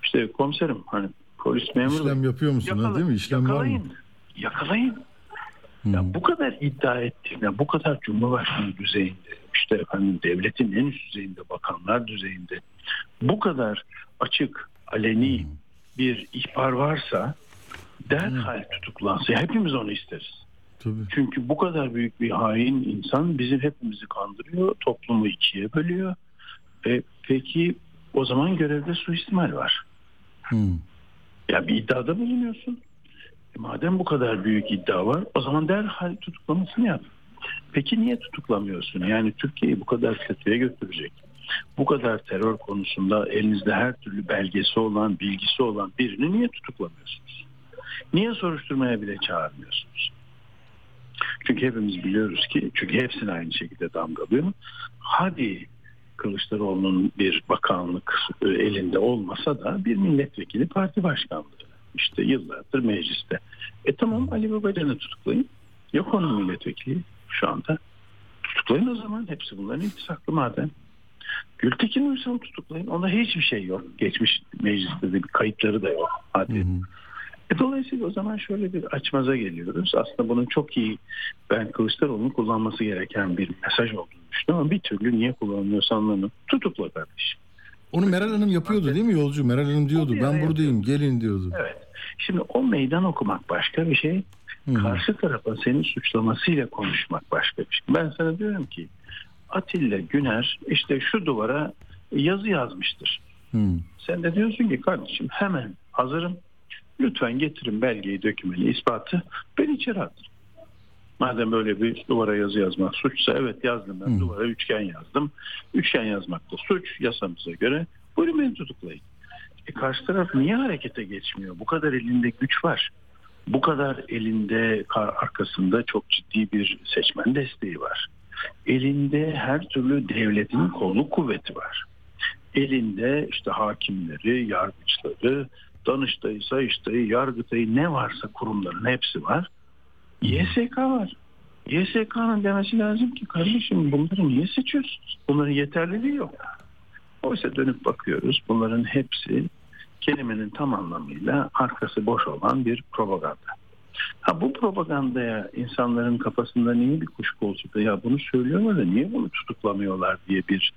İşte komiserim hani polis memuru İşlem yapıyor musun ha, değil mi? İşlem var mı? yakalayın. Yakalayın. Ya bu kadar iddia ettiğim, ya bu kadar Cumhurbaşkanı düzeyinde, işte efendim devletin en üst düzeyinde, bakanlar düzeyinde bu kadar açık, aleni bir ihbar varsa derhal tutuklansa hepimiz onu isteriz. Tabii. Çünkü bu kadar büyük bir hain insan bizim hepimizi kandırıyor, toplumu ikiye bölüyor. E, peki o zaman görevde suistimal var. Hmm. Ya bir iddiada bulunuyorsun. E madem bu kadar büyük iddia var o zaman derhal tutuklamasını yap. Peki niye tutuklamıyorsun? Yani Türkiye'yi bu kadar kötüye götürecek. Bu kadar terör konusunda elinizde her türlü belgesi olan, bilgisi olan birini niye tutuklamıyorsunuz? Niye soruşturmaya bile çağırmıyorsunuz? Çünkü hepimiz biliyoruz ki, çünkü hepsini aynı şekilde damgalıyor. Hadi Kılıçdaroğlu'nun bir bakanlık e, elinde olmasa da bir milletvekili parti başkanlığı. İşte yıllardır mecliste. E tamam Ali Babacan'ı tutuklayın. Yok onun milletvekili şu anda. Tutuklayın o zaman. Hepsi bunların iltisaklı madem. Gültekin Uysal'ı tutuklayın. Onda hiçbir şey yok. Geçmiş mecliste de bir kayıtları da yok. Hadi. E dolayısıyla o zaman şöyle bir açmaza geliyoruz. Aslında bunun çok iyi ben Kılıçdaroğlu'nun kullanması gereken bir mesaj olduğunu düşünüyorum ama bir türlü niye kullanılıyorsa anlamıyorum. Tutukla kardeşim. Onu Meral Hanım yapıyordu değil mi yolcu? Meral Hanım diyordu ben buradayım gelin diyordu. Evet. Şimdi o meydan okumak başka bir şey. Karşı tarafa senin suçlamasıyla konuşmak başka bir şey. Ben sana diyorum ki Atilla Güner işte şu duvara yazı yazmıştır. Sen de diyorsun ki kardeşim hemen hazırım. Lütfen getirin belgeyi, dökümeni, ispatı. Ben içeri atın. Madem böyle bir duvara yazı yazmak suçsa evet yazdım ben duvara üçgen yazdım. Üçgen yazmak da suç yasamıza göre. Buyurun beni tutuklayın. E karşı taraf niye harekete geçmiyor? Bu kadar elinde güç var. Bu kadar elinde arkasında çok ciddi bir seçmen desteği var. Elinde her türlü devletin kolluk kuvveti var. Elinde işte hakimleri, yargıçları, Danıştay'ı, Sayıştay'ı, Yargıtay'ı ne varsa kurumların hepsi var. YSK var. YSK'nın demesi lazım ki kardeşim bunları niye seçiyorsunuz? Bunların yeterliliği yok. Oysa dönüp bakıyoruz bunların hepsi kelimenin tam anlamıyla arkası boş olan bir propaganda. Ha bu propagandaya insanların kafasında niye bir kuşku olsa ya bunu söylüyorlar da niye bunu tutuklamıyorlar diye bir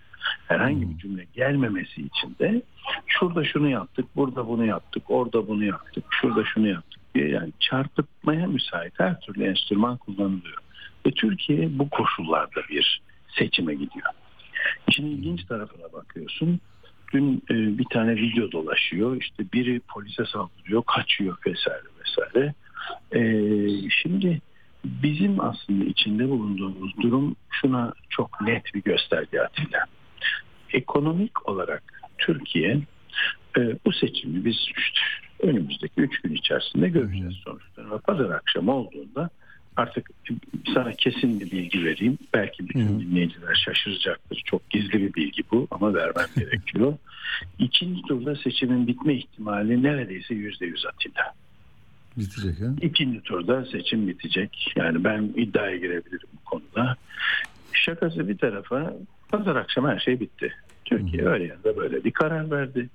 herhangi bir cümle gelmemesi için de şurada şunu yaptık, burada bunu yaptık, orada bunu yaptık, şurada şunu yaptık diye yani çarpıtmaya müsait her türlü enstrüman kullanılıyor. Ve Türkiye bu koşullarda bir seçime gidiyor. İşin ilginç tarafına bakıyorsun. Dün e, bir tane video dolaşıyor. İşte biri polise saldırıyor, kaçıyor vesaire vesaire. E, şimdi bizim aslında içinde bulunduğumuz durum şuna çok net bir gösterge Atilla. Ekonomik olarak Türkiye e, bu seçimi biz işte önümüzdeki üç gün içerisinde göreceğiz sonuçlarını. Pazar akşamı olduğunda artık sana kesin bir bilgi vereyim. Belki bütün dinleyiciler şaşıracaktır. Çok gizli bir bilgi bu ama vermem gerekiyor. İkinci turda seçimin bitme ihtimali neredeyse yüzde yüz Atilla. Bitecek ha? İkinci turda seçim bitecek. Yani ben iddiaya girebilirim bu konuda. Şakası bir tarafa pazar akşamı her şey bitti. Türkiye öyle ya da böyle bir karar verdi.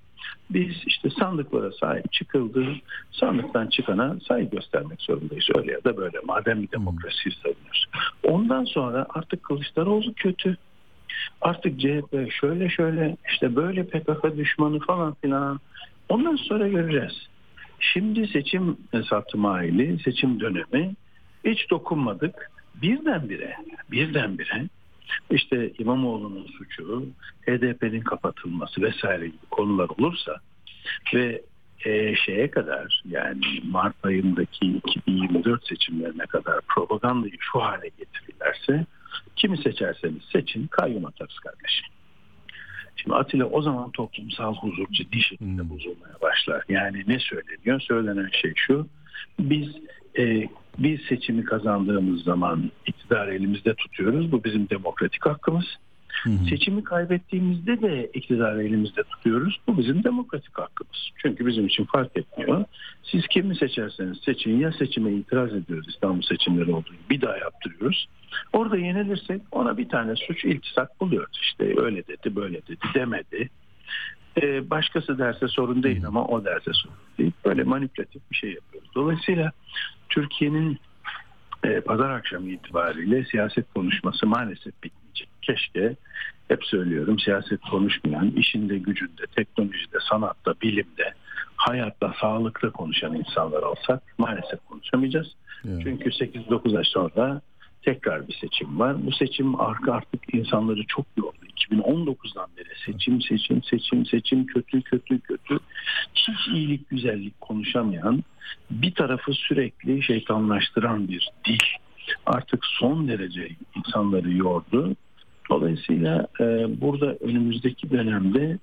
Biz işte sandıklara sahip çıkıldı. Sandıktan çıkana saygı göstermek zorundayız. Öyle ya da böyle. Madem bir demokrasiyi savunuyoruz. Ondan sonra artık Kılıçdaroğlu kötü. Artık CHP şöyle şöyle işte böyle PKK düşmanı falan filan. Ondan sonra göreceğiz. Şimdi seçim satmayeli, seçim dönemi hiç dokunmadık. Birdenbire, birdenbire işte İmamoğlu'nun suçu, HDP'nin kapatılması vesaire gibi konular olursa ve e, şeye kadar yani Mart ayındaki 2024 seçimlerine kadar propagandayı şu hale getirirlerse kimi seçerseniz seçin kayyum atarız kardeşim. Şimdi Atilla o zaman toplumsal huzur ciddi şekilde bozulmaya başlar. Yani ne söyleniyor? Söylenen şey şu. Biz e, biz seçimi kazandığımız zaman iktidarı elimizde tutuyoruz. Bu bizim demokratik hakkımız. Seçimi kaybettiğimizde de iktidarı elimizde tutuyoruz. Bu bizim demokratik hakkımız. Çünkü bizim için fark etmiyor. Siz kimi seçerseniz seçin ya seçime itiraz ediyoruz İstanbul seçimleri olduğu gibi bir daha yaptırıyoruz. Orada yenilirsek ona bir tane suç iltisak buluyoruz. İşte öyle dedi böyle dedi demedi. Ee, başkası derse sorun değil ama o derse sorun değil. Böyle manipülatif bir şey yapıyoruz. Dolayısıyla Türkiye'nin e, pazar akşamı itibariyle siyaset konuşması maalesef bitmeyecek. Keşke hep söylüyorum siyaset konuşmayan, işinde, gücünde, teknolojide, sanatta, bilimde, hayatta, sağlıkta konuşan insanlar olsak maalesef konuşamayacağız. Çünkü 8-9 ay sonra tekrar bir seçim var. Bu seçim arka artık insanları çok yordu. 2019'dan beri seçim, seçim, seçim, seçim, kötü, kötü, kötü. Hiç iyilik, güzellik konuşamayan, bir tarafı sürekli şeytanlaştıran bir dil artık son derece insanları yordu. Dolayısıyla e, burada önümüzdeki dönemde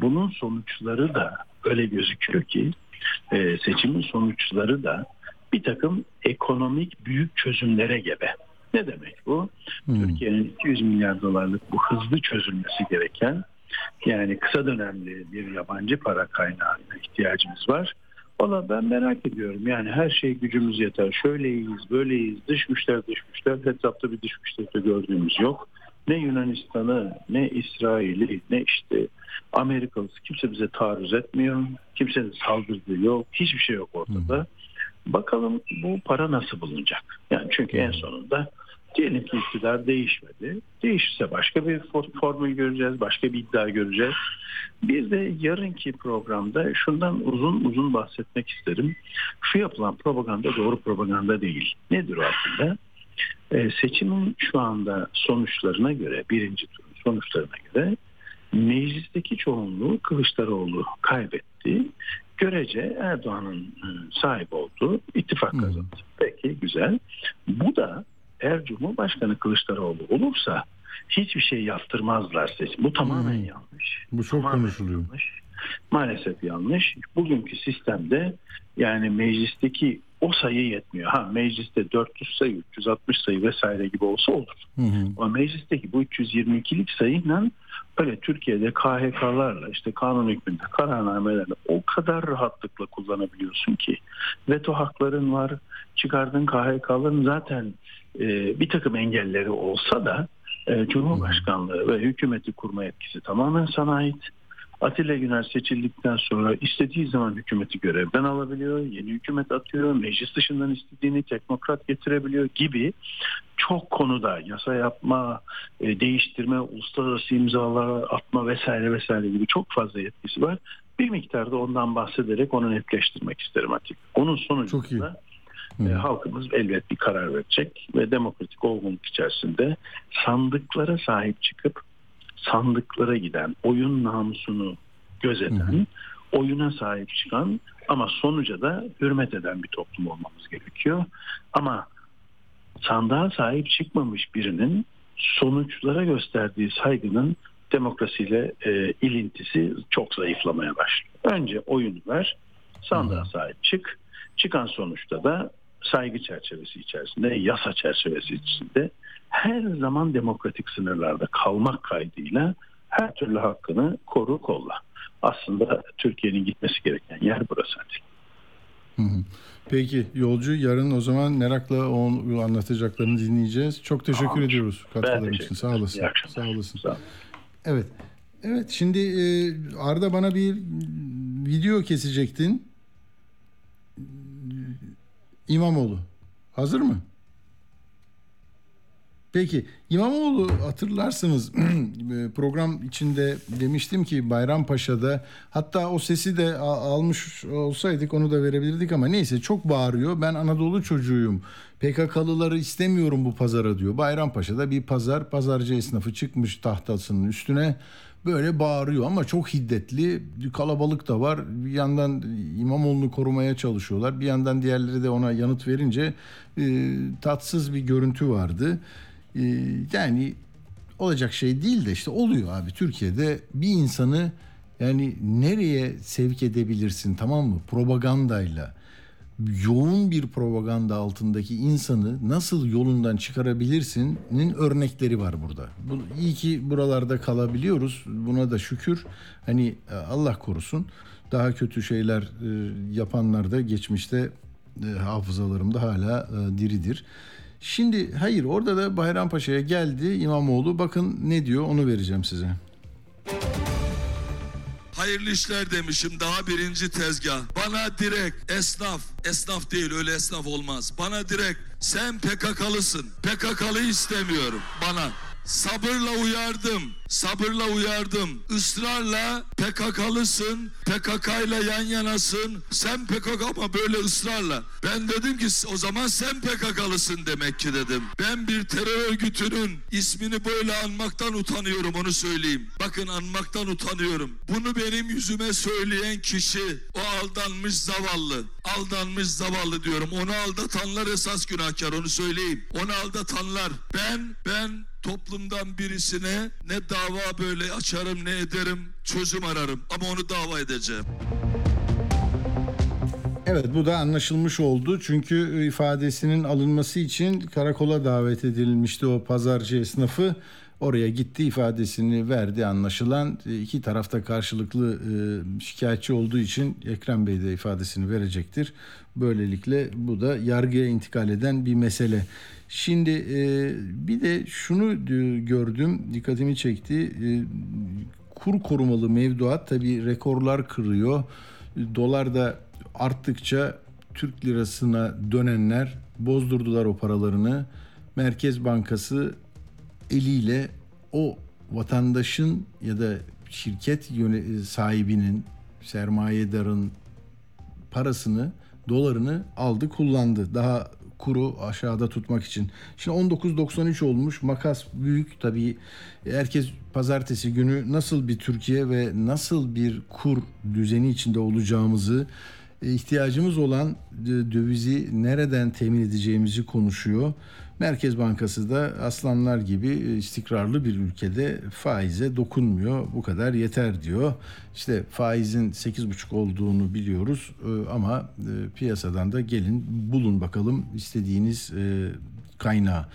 bunun sonuçları da öyle gözüküyor ki e, seçimin sonuçları da bir takım ekonomik büyük çözümlere gebe. Ne demek bu? Türkiye'nin 200 milyar dolarlık bu hızlı çözülmesi gereken yani kısa dönemli bir yabancı para kaynağına ihtiyacımız var. Valla ben merak ediyorum. Yani her şey gücümüz yeter. Şöyleyiz, böyleyiz. Dış güçler, dış güçler. Etrafta bir dış güçler de gördüğümüz yok. Ne Yunanistan'ı, ne İsrail'i, ne işte Amerikalısı kimse bize taarruz etmiyor. Kimsenin saldırdığı yok. Hiçbir şey yok ortada. Bakalım bu para nasıl bulunacak? Yani çünkü en sonunda diyelim ki iktidar değişmedi. Değişirse başka bir for- formül göreceğiz, başka bir iddia göreceğiz. Bir de yarınki programda şundan uzun uzun bahsetmek isterim. Şu yapılan propaganda doğru propaganda değil. Nedir o aslında? Ee, seçimin şu anda sonuçlarına göre, birinci turun sonuçlarına göre meclisteki çoğunluğu Kılıçdaroğlu kaybetti. Görece Erdoğan'ın e, sahip olduğu ittifak kazandı. Peki güzel. Bu da eğer Cumhurbaşkanı Kılıçdaroğlu olursa hiçbir şey yaptırmazlar seçim. Bu tamamen yanlış. Bu çok Tamamen konuşuluyor. yanlış. Maalesef yanlış. Bugünkü sistemde yani meclisteki o sayı yetmiyor. Ha mecliste 400 sayı, 360 sayı vesaire gibi olsa olur. Hı hı. Ama meclisteki bu 322'lik sayıyla öyle Türkiye'de KHK'larla işte kanun hükmünde kararnamelerle o kadar rahatlıkla kullanabiliyorsun ki veto hakların var çıkardığın KHK'ların zaten e, bir takım engelleri olsa da e, Cumhurbaşkanlığı ve hükümeti kurma etkisi tamamen sana ait. Atilla Güner seçildikten sonra istediği zaman hükümeti görevden alabiliyor, yeni hükümet atıyor, meclis dışından istediğini teknokrat getirebiliyor gibi çok konuda yasa yapma, e, değiştirme, uluslararası imzalar atma vesaire vesaire gibi çok fazla yetkisi var. Bir miktarda ondan bahsederek onu netleştirmek isterim Atilla. Onun sonucunda e, halkımız elbet bir karar verecek ve demokratik olgunluk içerisinde sandıklara sahip çıkıp sandıklara giden, oyun namusunu gözeten, oyuna sahip çıkan ama sonuca da hürmet eden bir toplum olmamız gerekiyor. Ama sandığa sahip çıkmamış birinin sonuçlara gösterdiği saygının demokrasiyle e, ilintisi çok zayıflamaya başlıyor. Önce oyunu ver, sandığa sahip çık. Çıkan sonuçta da saygı çerçevesi içerisinde, yasa çerçevesi içinde her zaman demokratik sınırlarda kalmak kaydıyla her türlü hakkını koru kolla. Aslında Türkiye'nin gitmesi gereken yer burası. Hı. Peki yolcu yarın o zaman merakla onu anlatacaklarını dinleyeceğiz. Çok teşekkür Tamam. ediyoruz katkıların için. Sağ olasın. Sağ olasın. Sağ olun. Evet. Evet şimdi e, Arda bana bir video kesecektin. İmamoğlu. Hazır mı? Peki İmamoğlu hatırlarsınız e, program içinde demiştim ki Bayrampaşa'da hatta o sesi de almış olsaydık onu da verebilirdik ama neyse çok bağırıyor. Ben Anadolu çocuğuyum. PKK'lıları istemiyorum bu pazara diyor. Bayrampaşa'da bir pazar pazarcı esnafı çıkmış tahtasının üstüne böyle bağırıyor ama çok hiddetli kalabalık da var. Bir yandan İmamoğlu'nu korumaya çalışıyorlar. Bir yandan diğerleri de ona yanıt verince e, tatsız bir görüntü vardı. E, yani olacak şey değil de işte oluyor abi. Türkiye'de bir insanı yani nereye sevk edebilirsin tamam mı? Propagandayla yoğun bir propaganda altındaki insanı nasıl yolundan çıkarabilirsinin örnekleri var burada. Bu, iyi ki buralarda kalabiliyoruz. Buna da şükür. Hani e, Allah korusun. Daha kötü şeyler e, yapanlar da geçmişte e, hafızalarımda hala e, diridir. Şimdi hayır orada da Bayrampaşa'ya geldi İmamoğlu. Bakın ne diyor onu vereceğim size. Hayırlı işler demişim daha birinci tezgah. Bana direkt esnaf, esnaf değil öyle esnaf olmaz. Bana direkt sen PKK'lısın. PKK'lı istemiyorum bana. Sabırla uyardım. Sabırla uyardım. Israrla PKK'lısın. PKK ile yan yanasın. Sen PKK ama böyle ısrarla. Ben dedim ki o zaman sen PKK'lısın demek ki dedim. Ben bir terör örgütünün ismini böyle anmaktan utanıyorum onu söyleyeyim. Bakın anmaktan utanıyorum. Bunu benim yüzüme söyleyen kişi o aldanmış zavallı. Aldanmış zavallı diyorum. Onu aldatanlar esas günahkar onu söyleyeyim. Onu aldatanlar. Ben ben toplumdan birisine ne dava böyle açarım ne ederim çözüm ararım ama onu dava edeceğim. Evet bu da anlaşılmış oldu. Çünkü ifadesinin alınması için karakola davet edilmişti o pazarcı esnafı. Oraya gitti ifadesini verdi anlaşılan. iki tarafta karşılıklı e, şikayetçi olduğu için Ekrem Bey de ifadesini verecektir. Böylelikle bu da yargıya intikal eden bir mesele. Şimdi e, bir de şunu e, gördüm dikkatimi çekti. E, kur korumalı mevduat tabii rekorlar kırıyor. Dolar da arttıkça Türk lirasına dönenler bozdurdular o paralarını. Merkez Bankası eliyle o vatandaşın ya da şirket sahibinin, sermayedarın parasını, dolarını aldı kullandı. Daha kuru aşağıda tutmak için. Şimdi 19.93 olmuş makas büyük tabii herkes pazartesi günü nasıl bir Türkiye ve nasıl bir kur düzeni içinde olacağımızı ihtiyacımız olan dövizi nereden temin edeceğimizi konuşuyor. Merkez Bankası da aslanlar gibi istikrarlı bir ülkede faize dokunmuyor. Bu kadar yeter diyor. İşte faizin 8,5 olduğunu biliyoruz ama piyasadan da gelin bulun bakalım istediğiniz kaynağı.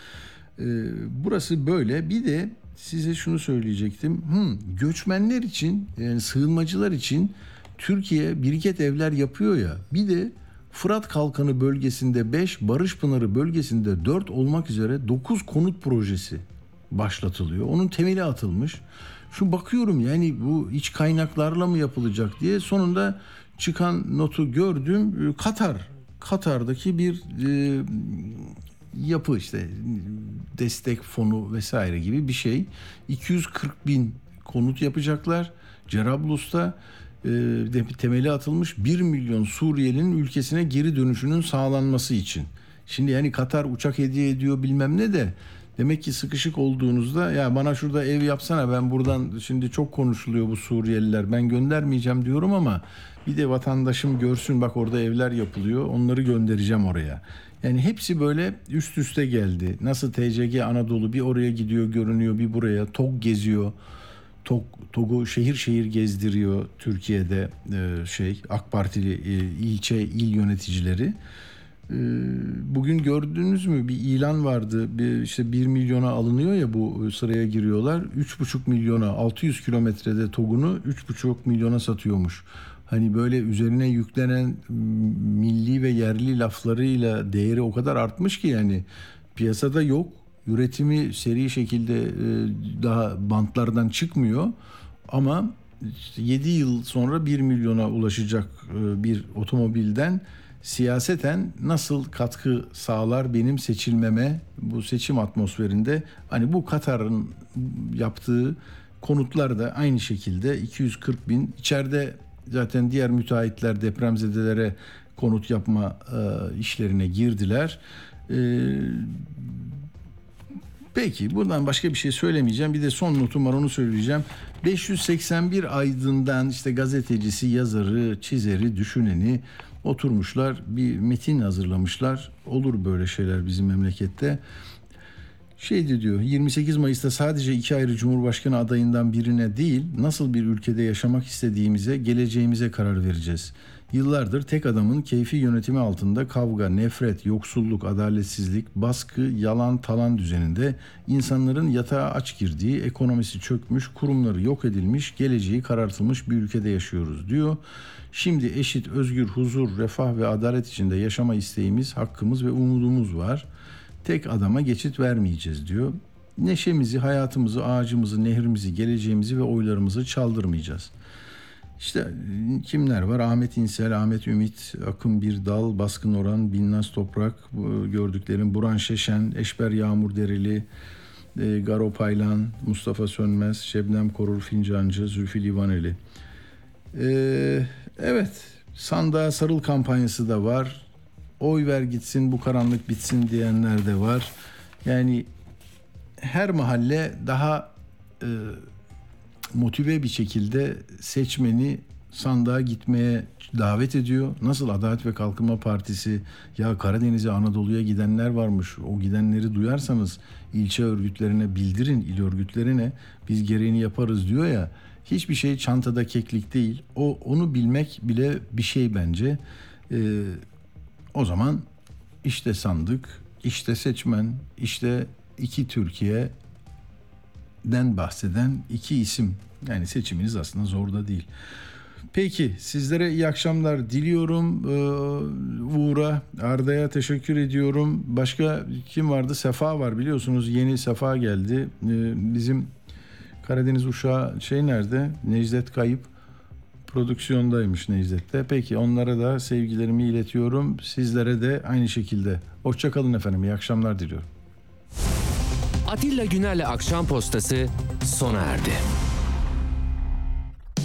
Burası böyle. Bir de size şunu söyleyecektim. Hmm, göçmenler için yani sığınmacılar için Türkiye biriket evler yapıyor ya. Bir de Fırat Kalkanı bölgesinde 5, Barış Pınarı bölgesinde 4 olmak üzere 9 konut projesi başlatılıyor. Onun temeli atılmış. Şu bakıyorum yani bu iç kaynaklarla mı yapılacak diye sonunda çıkan notu gördüm. Katar, Katar'daki bir e, yapı işte destek fonu vesaire gibi bir şey. 240 bin konut yapacaklar. Cerablus'ta temeli atılmış 1 milyon Suriyelinin ülkesine geri dönüşünün sağlanması için. Şimdi yani Katar uçak hediye ediyor bilmem ne de demek ki sıkışık olduğunuzda ya bana şurada ev yapsana ben buradan şimdi çok konuşuluyor bu Suriyeliler ben göndermeyeceğim diyorum ama bir de vatandaşım görsün bak orada evler yapılıyor onları göndereceğim oraya. Yani hepsi böyle üst üste geldi. Nasıl TCG Anadolu bir oraya gidiyor görünüyor bir buraya TOG geziyor. TOG, TOG'u şehir şehir gezdiriyor Türkiye'de e, şey AK Partili e, ilçe il yöneticileri. E, bugün gördünüz mü bir ilan vardı. Bir, işte 1 milyona alınıyor ya bu sıraya giriyorlar. 3,5 milyona 600 kilometrede TOG'unu 3,5 milyona satıyormuş. Hani böyle üzerine yüklenen milli ve yerli laflarıyla değeri o kadar artmış ki yani piyasada yok üretimi seri şekilde daha bantlardan çıkmıyor. Ama 7 yıl sonra 1 milyona ulaşacak bir otomobilden siyaseten nasıl katkı sağlar benim seçilmeme bu seçim atmosferinde? Hani bu Katar'ın yaptığı konutlar da aynı şekilde 240 bin. İçeride zaten diğer müteahhitler depremzedelere konut yapma işlerine girdiler. Peki buradan başka bir şey söylemeyeceğim. Bir de son notum var onu söyleyeceğim. 581 aydından işte gazetecisi, yazarı, çizeri, düşüneni oturmuşlar. Bir metin hazırlamışlar. Olur böyle şeyler bizim memlekette. Şeydi diyor 28 Mayıs'ta sadece iki ayrı Cumhurbaşkanı adayından birine değil nasıl bir ülkede yaşamak istediğimize geleceğimize karar vereceğiz. Yıllardır tek adamın keyfi yönetimi altında kavga, nefret, yoksulluk, adaletsizlik, baskı, yalan, talan düzeninde insanların yatağa aç girdiği, ekonomisi çökmüş, kurumları yok edilmiş, geleceği karartılmış bir ülkede yaşıyoruz diyor. Şimdi eşit, özgür, huzur, refah ve adalet içinde yaşama isteğimiz, hakkımız ve umudumuz var. Tek adama geçit vermeyeceğiz diyor. Neşemizi, hayatımızı, ağacımızı, nehrimizi, geleceğimizi ve oylarımızı çaldırmayacağız.'' İşte kimler var? Ahmet İnsel, Ahmet Ümit, Akın Bir Dal, Baskın Oran, Binnaz Toprak, gördüklerim Buran Şeşen, Eşber Yağmur Dereli, e, Garo Paylan, Mustafa Sönmez, Şebnem Korur Fincancı, Zülfü Livaneli. Ee, evet, sandığa sarıl kampanyası da var. Oy ver gitsin, bu karanlık bitsin diyenler de var. Yani her mahalle daha e, motive bir şekilde seçmeni sandığa gitmeye davet ediyor. Nasıl Adalet ve Kalkınma Partisi ya Karadeniz'e Anadolu'ya gidenler varmış. O gidenleri duyarsanız ilçe örgütlerine bildirin, il örgütlerine biz gereğini yaparız diyor ya. Hiçbir şey çantada keklik değil. O onu bilmek bile bir şey bence. Ee, o zaman işte sandık, işte seçmen, işte iki Türkiye'den bahseden iki isim. Yani seçiminiz aslında zor da değil. Peki sizlere iyi akşamlar diliyorum. Ee, Uğur'a, Arda'ya teşekkür ediyorum. Başka kim vardı? Sefa var biliyorsunuz yeni Sefa geldi. Ee, bizim Karadeniz uşağı şey nerede? Necdet Kayıp prodüksiyondaymış Necdet'te. Peki onlara da sevgilerimi iletiyorum. Sizlere de aynı şekilde. Hoşçakalın efendim. İyi akşamlar diliyorum. Atilla Güner'le Akşam Postası sona erdi.